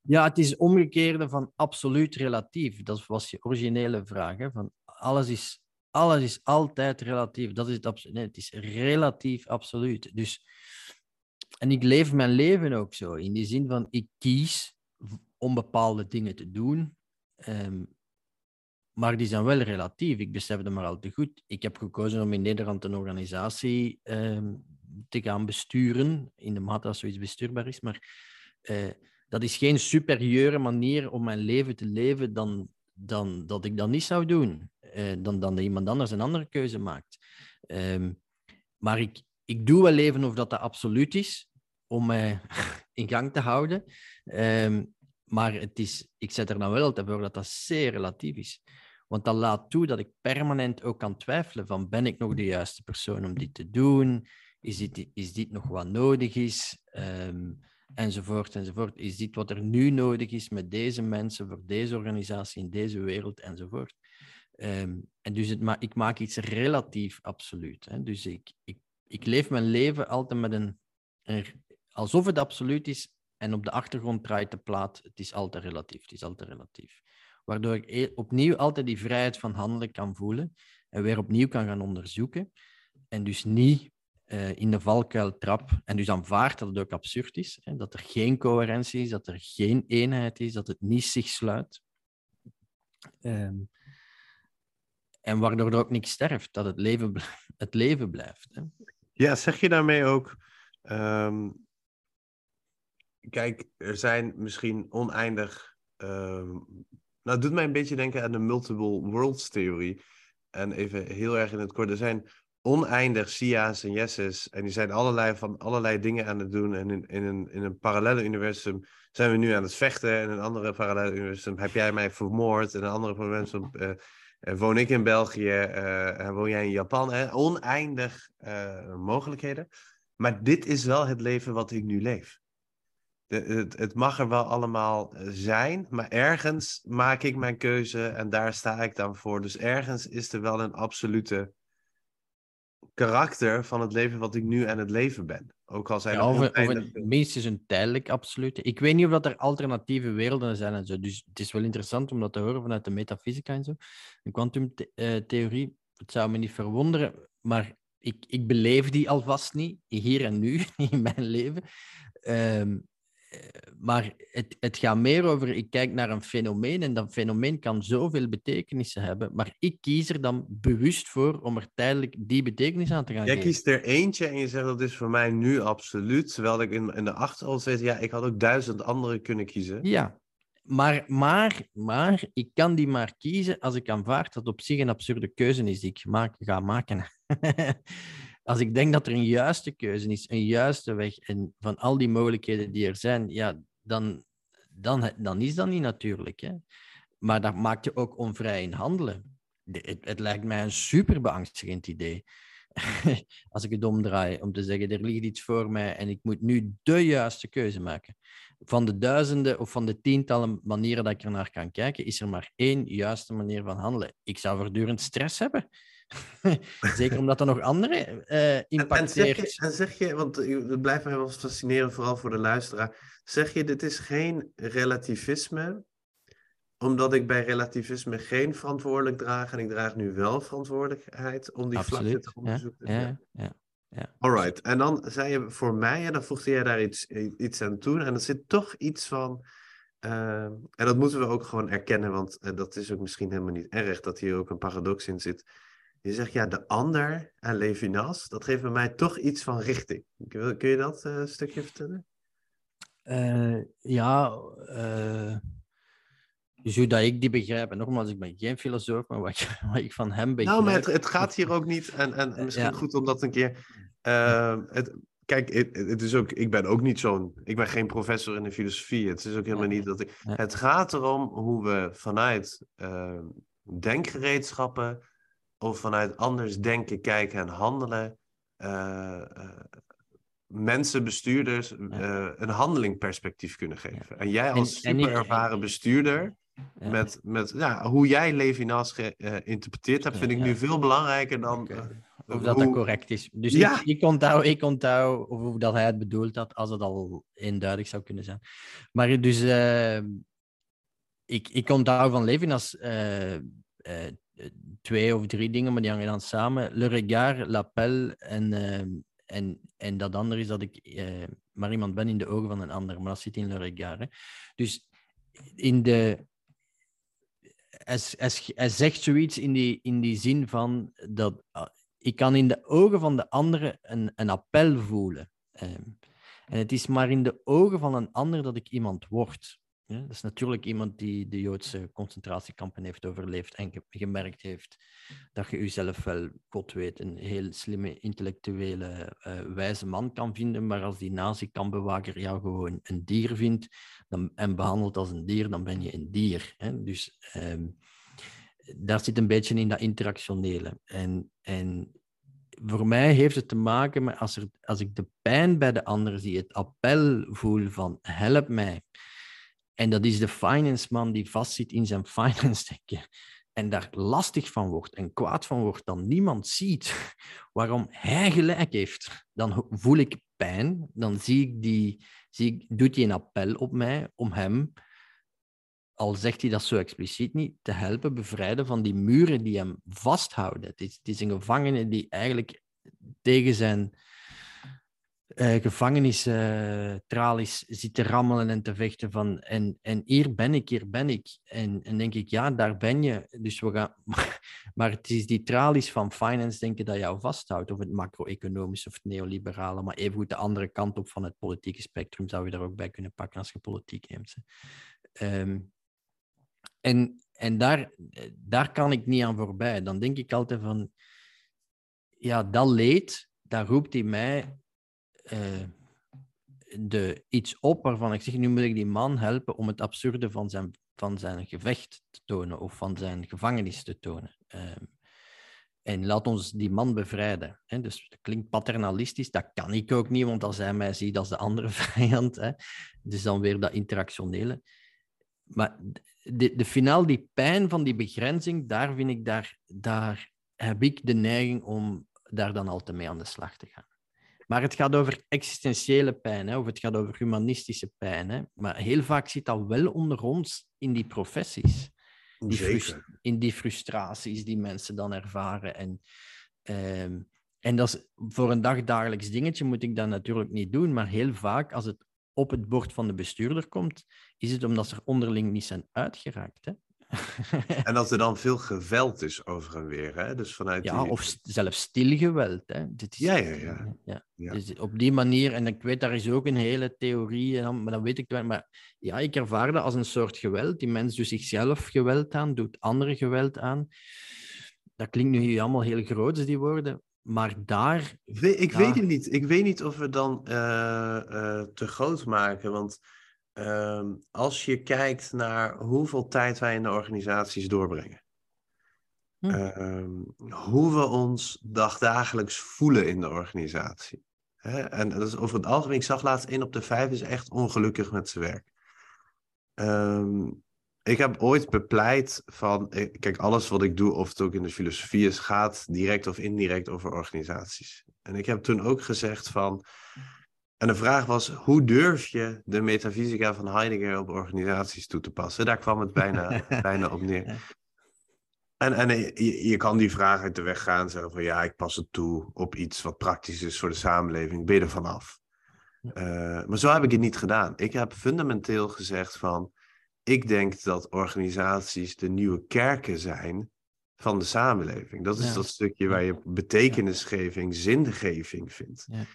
Ja, het is omgekeerde van absoluut relatief. Dat was je originele vraag. Hè? Van alles, is, alles is altijd relatief. Dat is het. Nee, het is relatief absoluut. Dus, en ik leef mijn leven ook zo. In die zin van, ik kies om bepaalde dingen te doen. ehm, maar die zijn wel relatief. Ik besef het maar al te goed. Ik heb gekozen om in Nederland een organisatie ehm, te gaan besturen. In de mate dat zoiets bestuurbaar is. Maar eh, dat is geen superieure manier om mijn leven te leven dan, dan dat ik dat niet zou doen. Eh, dan, dan dat iemand anders een andere keuze maakt. Ehm, maar ik, ik doe wel leven of dat dat absoluut is, om mij *laughs* in gang te houden. Ehm, maar het is, ik zet er dan wel altijd voor dat dat zeer relatief is. Want dat laat toe dat ik permanent ook kan twijfelen van ben ik nog de juiste persoon om dit te doen? Is dit, is dit nog wat nodig is? Ehm, enzovoort, enzovoort. Is dit wat er nu nodig is met deze mensen, voor deze organisatie, in deze wereld, enzovoort. Ehm, en dus het ik maak iets relatief absoluut. Hè. Dus ik, ik leef mijn leven altijd met een, een... Alsof het absoluut is en op de achtergrond draait de plaat. Het is altijd relatief, het is altijd relatief. Waardoor ik e- opnieuw altijd die vrijheid van handelen kan voelen en weer opnieuw kan gaan onderzoeken. En dus niet eh, in de valkuil trap en dus aanvaard dat het ook absurd is, hè, dat er geen coherentie is, dat er geen eenheid is, dat het niet zich sluit. Ehm, en waardoor er ook niks sterft, dat het leven, het leven blijft. Hè. Ja, zeg je daarmee ook. ehm, kijk, er zijn misschien oneindig. ehm, nou, het doet mij een beetje denken aan de multiple worlds theorie. En even heel erg in het kort. Er zijn oneindig Sia's en Yes's. En die zijn allerlei, van allerlei dingen aan het doen. En in, in, een, in een parallele universum zijn we nu aan het vechten. En in een andere parallele universum heb jij mij vermoord. En een andere universum woon ik in België. eh, en woon jij in Japan. Hè? Oneindig eh, mogelijkheden. Maar dit is wel het leven wat ik nu leef. de, het, mag er wel allemaal eh, zijn, maar ergens maak ik mijn keuze en daar sta ik dan voor. Dus ergens is er wel een absolute karakter van het leven wat ik nu aan het leven ben. Ook al zijn Ja, of, of oneindig een, veel- minstens een tijdelijk absolute. Ik weet niet of dat er alternatieve werelden zijn en zo. Dus het is wel interessant om dat te horen vanuit de metafysica en zo. De kwantumtheorie, het zou me niet verwonderen, maar ik, ik beleef die alvast niet, hier en nu, *laughs* in mijn leven. Ehm, eh, maar het, het gaat meer over, ik kijk naar een fenomeen en dat fenomeen kan zoveel betekenissen hebben, maar ik kies er dan bewust voor om er tijdelijk die betekenis aan te gaan Jij geven. kiest er eentje en je zegt dat is voor mij nu absoluut. Terwijl ik in, in de achterhoofd weet, ja, ik had ook duizend andere kunnen kiezen. Ja, maar, maar, maar ik kan die maar kiezen als ik aanvaard dat op zich een absurde keuze is die ik maak, ga maken. *laughs* als ik denk dat er een juiste keuze is, een juiste weg, en van al die mogelijkheden die er zijn, ja, dan, dan, dan is dat niet natuurlijk. Hè? Maar dat maakt je ook onvrij in handelen. De- Het, het lijkt mij een super beangstigend idee. *laughs* Als ik het omdraai, om te zeggen, er ligt iets voor mij en ik moet nu de juiste keuze maken van de duizenden of van de tientallen manieren dat ik er naar kan kijken, is er maar één juiste manier van handelen. Ik zou voortdurend stress hebben. *laughs* Zeker omdat er nog andere eh En, en, zeg impacteert. je, en zeg je, want eh, het blijft mij wel fascineren, vooral voor de luisteraar. Zeg je, dit is geen relativisme, omdat ik bij relativisme geen verantwoordelijk draag en ik draag nu wel verantwoordelijkheid om die vlakte te onderzoeken? ja, ja, ja. Alright, en dan zei je voor mij, en dan voegde jij daar iets, iets aan toe, en er zit toch iets van, eh, en dat moeten we ook gewoon erkennen, want eh, dat is ook misschien helemaal niet erg dat hier ook een paradox in zit. Je zegt ja, de ander en Levinas, dat geeft bij mij toch iets van richting. Kun je dat eh, een stukje vertellen? Eh, ja, eh, zodat ik die begrijp. En nogmaals, ik ben geen filosoof, maar wat ik, *laughs* wat ik van hem begrijp... Nou, maar het, het gaat hier ook niet, en, en *laughs* misschien Ja. goed om dat een keer. eh, het, kijk, het, het is ook, ik ben ook niet zo'n. Ik ben geen professor in de filosofie. Het is ook helemaal niet dat ik. Het gaat erom hoe we vanuit eh, denkgereedschappen of vanuit anders denken, kijken en handelen. eh, eh, mensen, bestuurders, eh, een handelingperspectief kunnen geven. En jij als En- super ervaren bestuurder, Ja. met, met ja, hoe jij Levinas geïnterpreteerd hebt, vind ik nu veel belangrijker dan. Of dat hoe- dat correct is. Dus Ja. ik, ik onthoud, ik onthoud of hoe dat hij het bedoeld had, als het al eenduidig zou kunnen zijn. Maar dus, ik, ik onthoud van Levinas eh, twee of drie dingen, maar die hangen dan samen. Le regard, l'appel en, eh, en, en dat andere is dat ik eh, maar iemand ben in de ogen van een ander, maar dat zit in le regard. Hè. Dus in de... Hij, hij, hij zegt zoiets in die, in die zin van dat ah, ik kan in de ogen van de andere een, een appel voelen. Ehm, en het is maar in de ogen van een ander dat ik iemand word. Ja, dat is natuurlijk iemand die de Joodse concentratiekampen heeft overleefd en ge- gemerkt heeft dat je jezelf wel, God weet, een heel slimme, intellectuele, eh, wijze man kan vinden, maar als die nazi-kampbewaker jou gewoon een dier vindt en behandelt als een dier, dan ben je een dier. Hè? Dus ehm, daar zit een beetje in dat interactionele. En, en voor mij heeft het te maken met als, er, als ik de pijn bij de ander zie, het appel voel van help mij. En dat is de finance man die vastzit in zijn *laughs* finance denken en daar lastig van wordt en kwaad van wordt, dan niemand ziet waarom hij gelijk heeft. Dan voel ik pijn, dan zie ik die, zie ik, doet hij een appel op mij om hem, al zegt hij dat zo expliciet niet, te helpen bevrijden van die muren die hem vasthouden. Het het is een gevangene die eigenlijk tegen zijn eh gevangenistralies zit te rammelen en te vechten van en, en hier ben ik, hier ben ik. En, en denk ik, ja, daar ben je. Dus we gaan... *laughs* Maar het is die tralies van finance denken dat jou vasthoudt, of het macro-economische of het neoliberale, maar evengoed de andere kant op van het politieke spectrum zou je daar ook bij kunnen pakken als je politiek neemt. Ehm, en en daar, daar kan ik niet aan voorbij. Dan denk ik altijd van, ja, dat leed, daar roept hij mij eh, de, iets op waarvan ik zeg, nu moet ik die man helpen om het absurde van zijn, van zijn gevecht te tonen of van zijn gevangenis te tonen. Ehm, En laat ons die man bevrijden. Hè? Dus dat klinkt paternalistisch, dat kan ik ook niet, want als hij mij ziet als de andere *laughs* vijand. Hè? Dus dan weer dat interactionele. Maar de, de finaal, die pijn van die begrenzing, daar vind ik, daar, daar heb ik de neiging om daar dan altijd mee aan de slag te gaan. Maar het gaat over existentiële pijn, hè, of het gaat over humanistische pijn. Hè. Maar heel vaak zit dat wel onder ons in die professies. Die in die frustraties die mensen dan ervaren. En, ehm, en dat is voor een dagdagelijks dingetje moet ik dat natuurlijk niet doen, maar heel vaak als het op het bord van de bestuurder komt, is het omdat ze er onderling niet zijn uitgeraakt. Hè? *laughs* en dat er dan veel geweld is over en weer. Hè? Dus vanuit ja, of zelfs stilgeweld. Hè? Dit is, ja, ja, ja. ja. ja. Dus op die manier, en ik weet, daar is ook een hele theorie, en maar dat weet ik wel. Maar ja, ik ervaar dat als een soort geweld. Die mens doet zichzelf geweld aan, doet anderen geweld aan. Dat klinkt nu allemaal heel groot, die woorden. Maar daar... Ik weet het niet. Ik weet niet of we dan uh, uh, te groot maken, want Ehm, als je kijkt naar hoeveel tijd wij in de organisaties doorbrengen. Hm. Ehm, hoe we ons dagdagelijks voelen in de organisatie. En dat is over het algemeen, ik zag laatst 1 op de 5 is echt ongelukkig met zijn werk. Ehm, ik heb ooit bepleit van, eh, kijk, alles wat ik doe, of het ook in de filosofie is, gaat direct of indirect over organisaties. En ik heb toen ook gezegd van, en de vraag was, hoe durf je de metafysica van Heidegger op organisaties toe te passen? Daar kwam het bijna, *laughs* bijna op neer. En, en je, je, kan die vraag uit de weg gaan, zeggen van ja, ik pas het toe op iets wat praktisch is voor de samenleving, ben je er vanaf. Uh, maar zo heb ik het niet gedaan. Ik heb fundamenteel gezegd van, ik denk dat organisaties de nieuwe kerken zijn van de samenleving. Dat is dat stukje waar je betekenisgeving, zingeving vindt. Ja.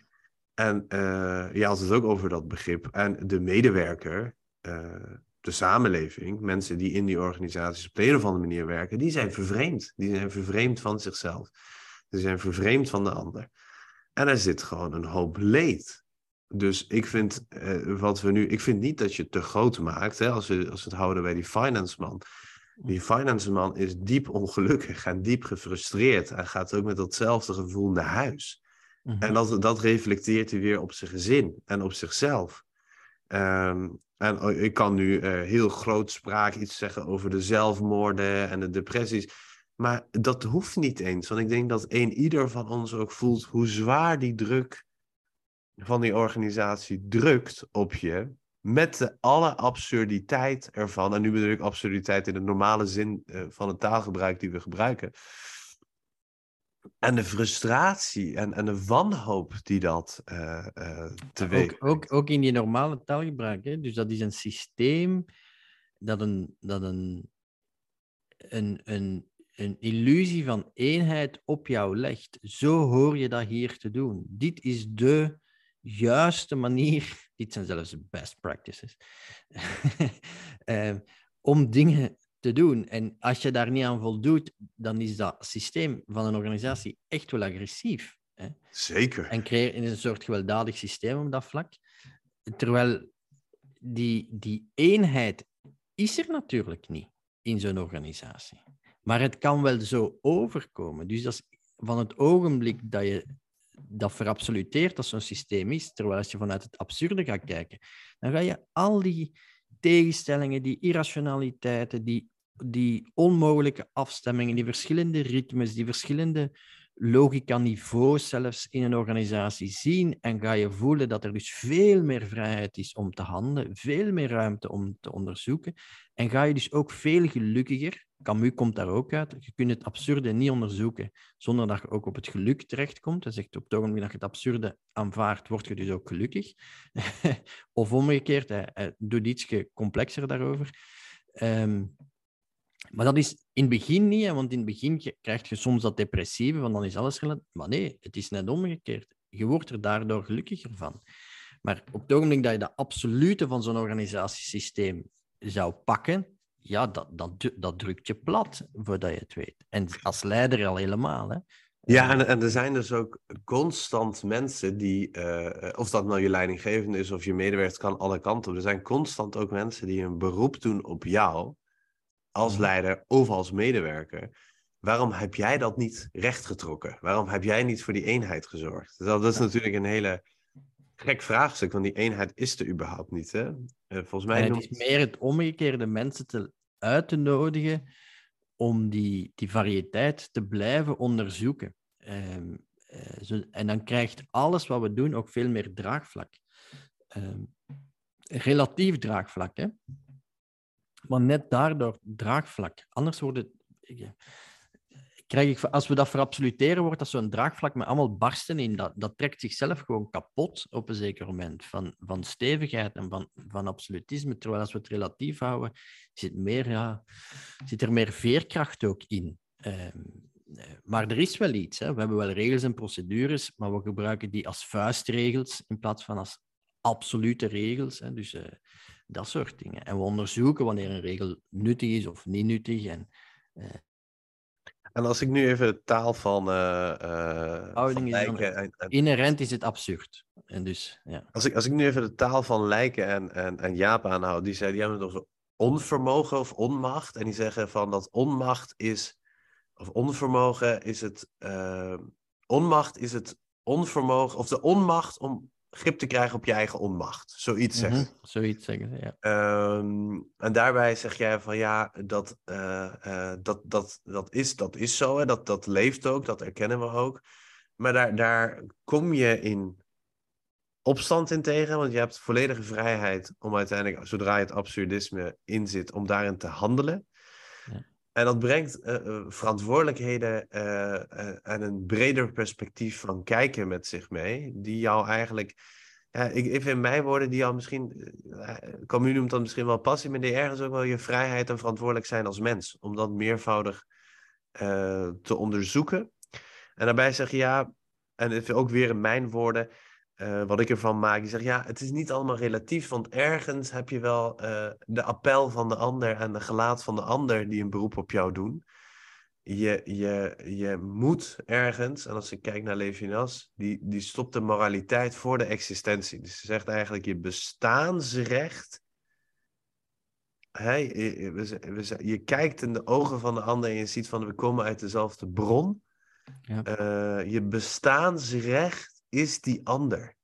En uh, je had het ook over dat begrip. En de medewerker, uh, de samenleving, mensen die in die organisaties op de een of andere manier werken, die zijn vervreemd. Die zijn vervreemd van zichzelf. Die zijn vervreemd van de ander. En er zit gewoon een hoop leed. Dus ik vind uh, wat we nu. Ik vind niet dat je het te groot maakt. Hè, als, we, als we het houden bij die finance man. Die finance man is diep ongelukkig en diep gefrustreerd. En gaat ook met datzelfde gevoel naar huis. En mhm. dat, dat reflecteert hij weer op zijn gezin en op zichzelf. Um, en oh, ik kan nu uh, heel grootspraak iets zeggen over de zelfmoorden en de depressies. Maar dat hoeft niet eens. Want ik denk dat een ieder van ons ook voelt hoe zwaar die druk van die organisatie drukt op je. Met de alle absurditeit ervan. En nu bedoel ik absurditeit in de normale zin uh, van het taalgebruik die we gebruiken. En de frustratie en, en de wanhoop die dat uh, uh, teweeg ook, ook, ook, in die normale taalgebruik. Hè? Dus dat is een systeem dat een, dat een, een, een, een illusie van eenheid op jou legt. Zo hoor je dat hier te doen. Dit is de juiste manier, *laughs* dit zijn zelfs best practices, uh, *laughs* om dingen te doen. En als je daar niet aan voldoet, dan is dat systeem van een organisatie echt wel agressief. Hè? Zeker. En creëer een soort gewelddadig systeem op dat vlak. Terwijl die, die eenheid is er natuurlijk niet in zo'n organisatie. Maar het kan wel zo overkomen. Dus dat is van het ogenblik dat je dat verabsoluteert dat zo'n systeem is, terwijl als je vanuit het absurde gaat kijken, dan ga je al die tegenstellingen, die irrationaliteiten, die, die onmogelijke afstemmingen, die verschillende ritmes, die verschillende logica-niveaus zelfs in een organisatie zien en ga je voelen dat er dus veel meer vrijheid is om te handelen, veel meer ruimte om te onderzoeken en ga je dus ook veel gelukkiger, Camus komt daar ook uit, je kunt het absurde niet onderzoeken zonder dat je ook op het geluk terechtkomt. Hij zegt op het ogenblik dat je het absurde aanvaardt, word je dus ook gelukkig. *laughs* of omgekeerd, hij, doet iets complexer daarover. Ehm, maar dat is in het begin niet, want in het begin krijg je soms dat depressieve, want dan is alles relatief. Maar nee, het is net omgekeerd. Je wordt er daardoor gelukkiger van. Maar op het ogenblik dat je de absolute van zo'n organisatiesysteem zou pakken, ja, dat, dat, dat drukt je plat voordat je het weet. En als leider al helemaal. Hè. Ja, en, er zijn dus ook constant mensen die, uh, of dat nou je leidinggevende is of je medewerker, kan alle kanten op. Er zijn constant ook mensen die een beroep doen op jou als mhm. leider of als medewerker. waarom heb jij dat niet rechtgetrokken? Waarom heb jij niet voor die eenheid gezorgd? Dat is natuurlijk een hele gek vraagstuk, want die eenheid is er überhaupt niet. Hè? Eh, volgens mij het is meer het omgekeerde mensen te, uit te nodigen om die, die variëteit te blijven onderzoeken. Ehm, eh, zo, en dan krijgt alles wat we doen ook veel meer draagvlak. Ehm, relatief draagvlak, hè? Maar net daardoor draagvlak. Anders wordt het krijg ik, als we dat verabsoluteren, wordt dat zo'n draagvlak met allemaal barsten in. Dat, dat trekt zichzelf gewoon kapot op een zeker moment. Van, van stevigheid en van, van absolutisme. Terwijl als we het relatief houden, zit, meer, ja, zit er meer veerkracht ook in. Ehm, maar er is wel iets. Hè. We hebben wel regels en procedures, maar we gebruiken die als vuistregels in plaats van als absolute regels. Hè. Dus uh, dat soort dingen. En we onderzoeken wanneer een regel nuttig is of niet nuttig. En, uh, en als ik nu even de taal van. Uh, van lijken en, en, Inherent is het absurd. En dus, ja. als, ik, als ik nu even de taal van lijken en, en, en Jaap aanhoud, die, zei, die hebben het over onvermogen of onmacht. En die zeggen van dat onmacht is. Of onvermogen is het. Onmacht is het onvermogen. Of de onmacht om grip te krijgen op je eigen onmacht. Zoiets zeggen. Mm Zoiets zeggen, ja. Um, en daarbij zeg jij van ja, dat, uh, uh, dat, dat, dat, is, dat is zo, hè? Dat, dat leeft ook, dat erkennen we ook. Maar daar, daar kom je in opstand in tegen, want je hebt volledige vrijheid om uiteindelijk, zodra je het absurdisme inzit, om daarin te handelen. En dat brengt uh, verantwoordelijkheden uh, en een breder perspectief van kijken met zich mee, die jou eigenlijk, ja, ik, even in mijn woorden, die jou misschien, Camus noemt dat misschien wel passie, maar die ergens ook wel je vrijheid en verantwoordelijk zijn als mens, om dat meervoudig te onderzoeken. En daarbij zeg je ja, en ook weer in mijn woorden, uh, wat ik ervan maak. Die zegt, ja, het is niet allemaal relatief, want ergens heb je wel uh, de appel van de ander en de gelaat van de ander die een beroep op jou doen. Je, je, je moet ergens, en als ik kijk naar Levinas, die, die stopt de moraliteit voor de existentie. Dus ze zegt eigenlijk, je bestaansrecht Hey, je, we, je, kijkt in de ogen van de ander en je ziet van we komen uit dezelfde bron. Ja. Uh, je bestaansrecht is die ander.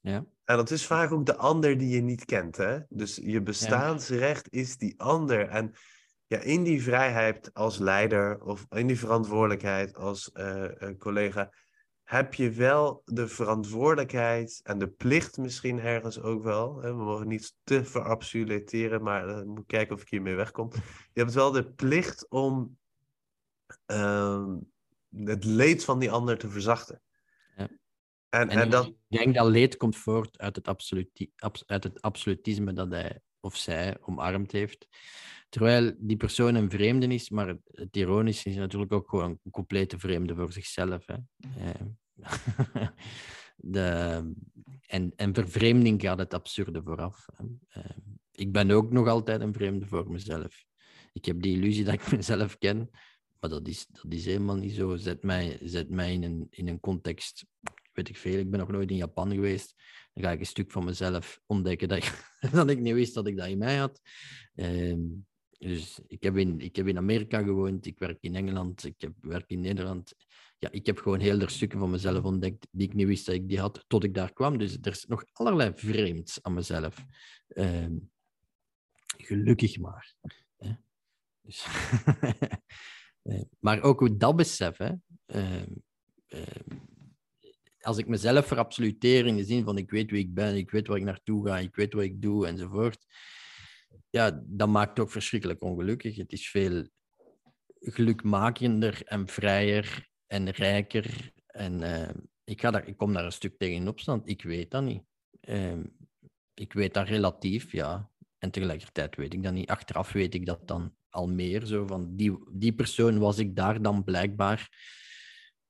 Ja. En dat is vaak ook de ander die je niet kent. Hè? Dus je bestaansrecht is die ander. En ja, in die vrijheid als leider of in die verantwoordelijkheid als uh, collega, heb je wel de verantwoordelijkheid en de plicht misschien ergens ook wel. Hè? We mogen niet te verabsoluteren, maar uh, moet kijken of ik hiermee wegkom. Je hebt wel de plicht om uh, het leed van die ander te verzachten. En, en, dat... Ik denk dat leed komt voort uit het, absoluti uit het absolutisme dat hij of zij omarmd heeft. Terwijl die persoon een vreemde is, maar het, het ironische is natuurlijk ook gewoon een complete vreemde voor zichzelf. Hè. Eh, *laughs* de, en, en vervreemding gaat het absurde vooraf. Eh, ik ben ook nog altijd een vreemde voor mezelf. Ik heb die illusie dat ik *laughs* mezelf ken, maar dat is, dat is helemaal niet zo. Zet mij, zet mij in, een, in een context weet ik veel, ik ben nog nooit in Japan geweest. Dan ga ik een stuk van mezelf ontdekken dat ik, *laughs* ik niet wist dat ik dat in mij had. Ehm, dus ik heb, in, ik heb in Amerika gewoond, ik werk in Engeland, ik heb, werk in Nederland. Ja, ik heb gewoon heel veel stukken van mezelf ontdekt die ik niet wist dat ik die had, tot ik daar kwam. Dus er is nog allerlei vreemds aan mezelf. Ehm, gelukkig maar. Hè? Dus *laughs* eh, maar ook dat besef, hè, ehm, als ik mezelf verabsoluteer in de zin van ik weet wie ik ben, ik weet waar ik naartoe ga, ik weet wat ik doe enzovoort, ja, dat maakt ook verschrikkelijk ongelukkig. Het is veel gelukmakender en vrijer en rijker. En uh, ik, ga daar, ik kom daar een stuk tegen in opstand. Ik weet dat niet. Uh, ik weet dat relatief, ja. En tegelijkertijd weet ik dat niet. Achteraf weet ik dat dan al meer. Zo van die, die persoon was ik daar dan blijkbaar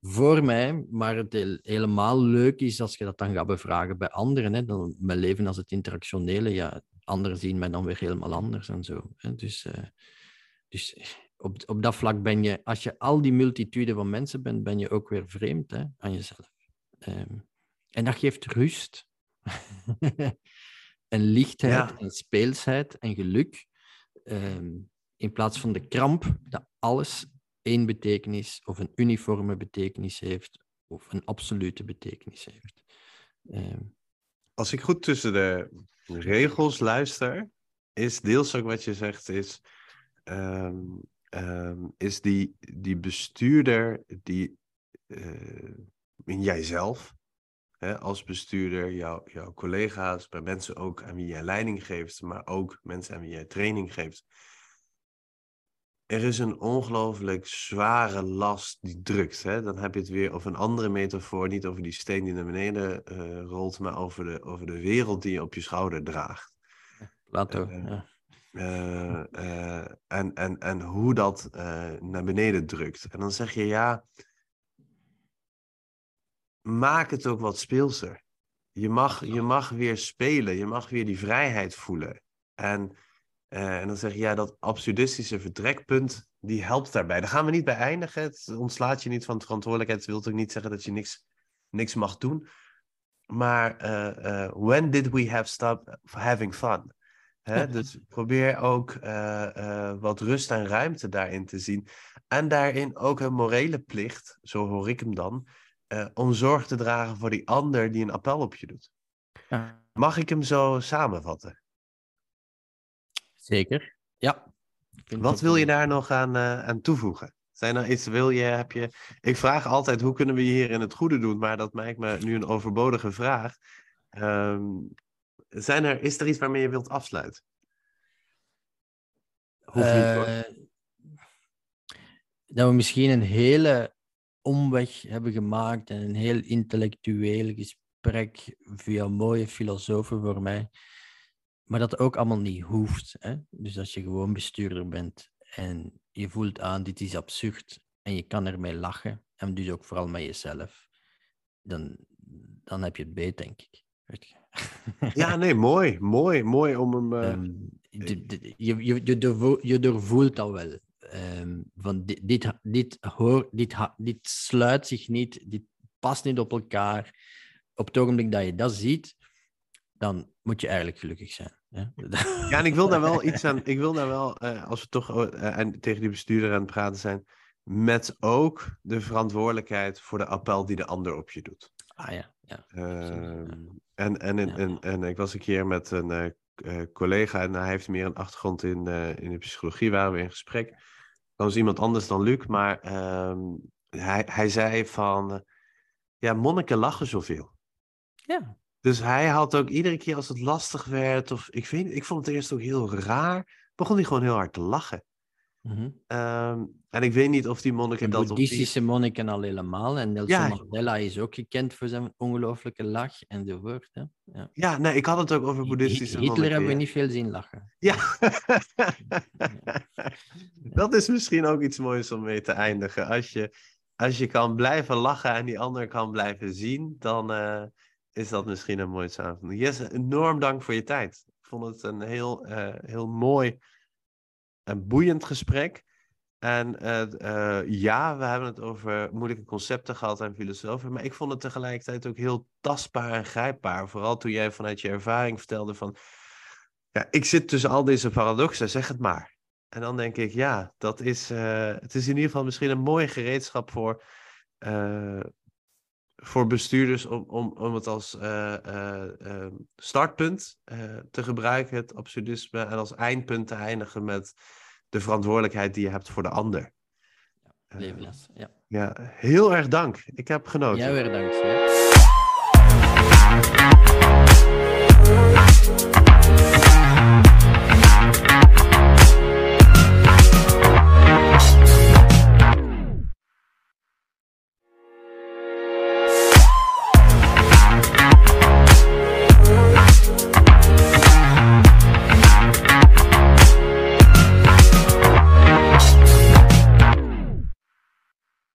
voor mij. Maar het helemaal leuk is als je dat dan gaat bevragen bij anderen. Hè. Dan, mijn leven als het interactionele, ja, anderen zien mij dan weer helemaal anders en zo. Hè. Dus, uh, dus op, op dat vlak ben je, als je al die multitude van mensen bent, ben je ook weer vreemd hè, aan jezelf. Um, en dat geeft rust. *laughs* en lichtheid ja. en speelsheid en geluk. Um, in plaats van de kramp dat alles één betekenis of een uniforme betekenis heeft of een absolute betekenis heeft. Ehm, Als ik goed tussen de regels luister, is deels ook wat je zegt, is, ehm, ehm, is die, die bestuurder die eh, in jijzelf, hè, als bestuurder, jouw jouw collega's, bij mensen ook aan wie jij leiding geeft, maar ook mensen aan wie jij training geeft. Er is een ongelooflijk zware last die drukt. Hè? Dan heb je het weer over een andere metafoor, niet over die steen die naar beneden eh, rolt, maar over de, over de wereld die je op je schouder draagt. Plato, ja. Eh, eh, en, en, en hoe dat naar beneden drukt. En dan zeg je ja, maak het ook wat speelser. Je mag, je mag weer spelen, je mag weer die vrijheid voelen. En, eh, en dan zeg je ja, dat absurdistische vertrekpunt, die helpt daarbij. Daar gaan we niet bij eindigen. Het ontslaat je niet van de verantwoordelijkheid. Het wil ook niet zeggen dat je niks, niks mag doen. Maar eh, eh, when did we have stopped having fun? Hè? Dus probeer ook wat rust en ruimte daarin te zien. En daarin ook een morele plicht, zo hoor ik hem dan, om zorg te dragen voor die ander die een appel op je doet. Mag ik hem zo samenvatten? Zeker, ja. Wat wil je een- daar nog aan, eh, aan toevoegen? Zijn er iets, wil je, heb je... Ik vraag altijd, hoe kunnen we hier in het goede doen? Maar dat lijkt me nu een overbodige vraag. Ehm, zijn er, is er iets waarmee je wilt afsluiten? Eh, dat we misschien een hele omweg hebben gemaakt en een heel intellectueel gesprek via mooie filosofen voor mij. Maar dat ook allemaal niet hoeft. Hè? Dus als je gewoon bestuurder bent en je voelt aan, dit is absurd en je kan ermee lachen, en dus ook vooral met jezelf, dan, dan heb je het beet, denk ik. *laughs* Ja, nee, mooi. Mooi, mooi om hem... de- de- je, je, je, doorvo- je doorvoelt dat wel. Ehm, van dit, dit, dit, hoor, dit, dit sluit zich niet, dit past niet op elkaar. Op het ogenblik dat je dat ziet, dan moet je eigenlijk gelukkig zijn. Hè? *laughs* Ja, en ik wil daar wel iets aan. Ik wil daar wel, eh, als we toch eh, en tegen die bestuurder aan het praten zijn, met ook de verantwoordelijkheid voor de appel die de ander op je doet. Ah ja, ja. Ehm, en, en, en, Ja. en, en ik was een keer met een eh, collega en hij heeft meer een achtergrond in, in de psychologie, waren we in gesprek. Dat was iemand anders dan Luc, maar ehm, hij, hij zei van, ja, monniken lachen zoveel. ja. Dus hij had ook iedere keer als het lastig werd, of ik weet ik vond het eerst ook heel raar, begon hij gewoon heel hard te lachen. Mhm. Ehm, en ik weet niet of die monniken De dat die... boeddhistische monniken al helemaal. En Nelson Ja. Mandela is ook gekend voor zijn ongelooflijke lach enzovoort. Hè? Ja. Ja, nee, ik had het ook over boeddhistische Hitler monniken. hebben we ja. niet veel zien lachen. Ja. *laughs* dat is misschien ook iets moois om mee te eindigen. Als je, als je kan blijven lachen en die ander kan blijven zien, dan eh, is dat misschien een mooie samenvatting. Jesse, enorm dank voor je tijd. Ik vond het een heel, eh, heel mooi en boeiend gesprek. En eh, eh, ja, we hebben het over moeilijke concepten gehad en filosofen, maar ik vond het tegelijkertijd ook heel tastbaar en grijpbaar. Vooral toen jij vanuit je ervaring vertelde van, ja, ik zit tussen al deze paradoxen, zeg het maar. En dan denk ik, ja, dat is, het is in ieder geval misschien een mooi gereedschap voor, voor bestuurders om, om, om het als eh, eh, eh, startpunt te gebruiken, het absurdisme, en als eindpunt te eindigen met de verantwoordelijkheid die je hebt voor de ander. Levenles. Ja. ja, heel erg dank. Ik heb genoten. Jij weer dank. hè.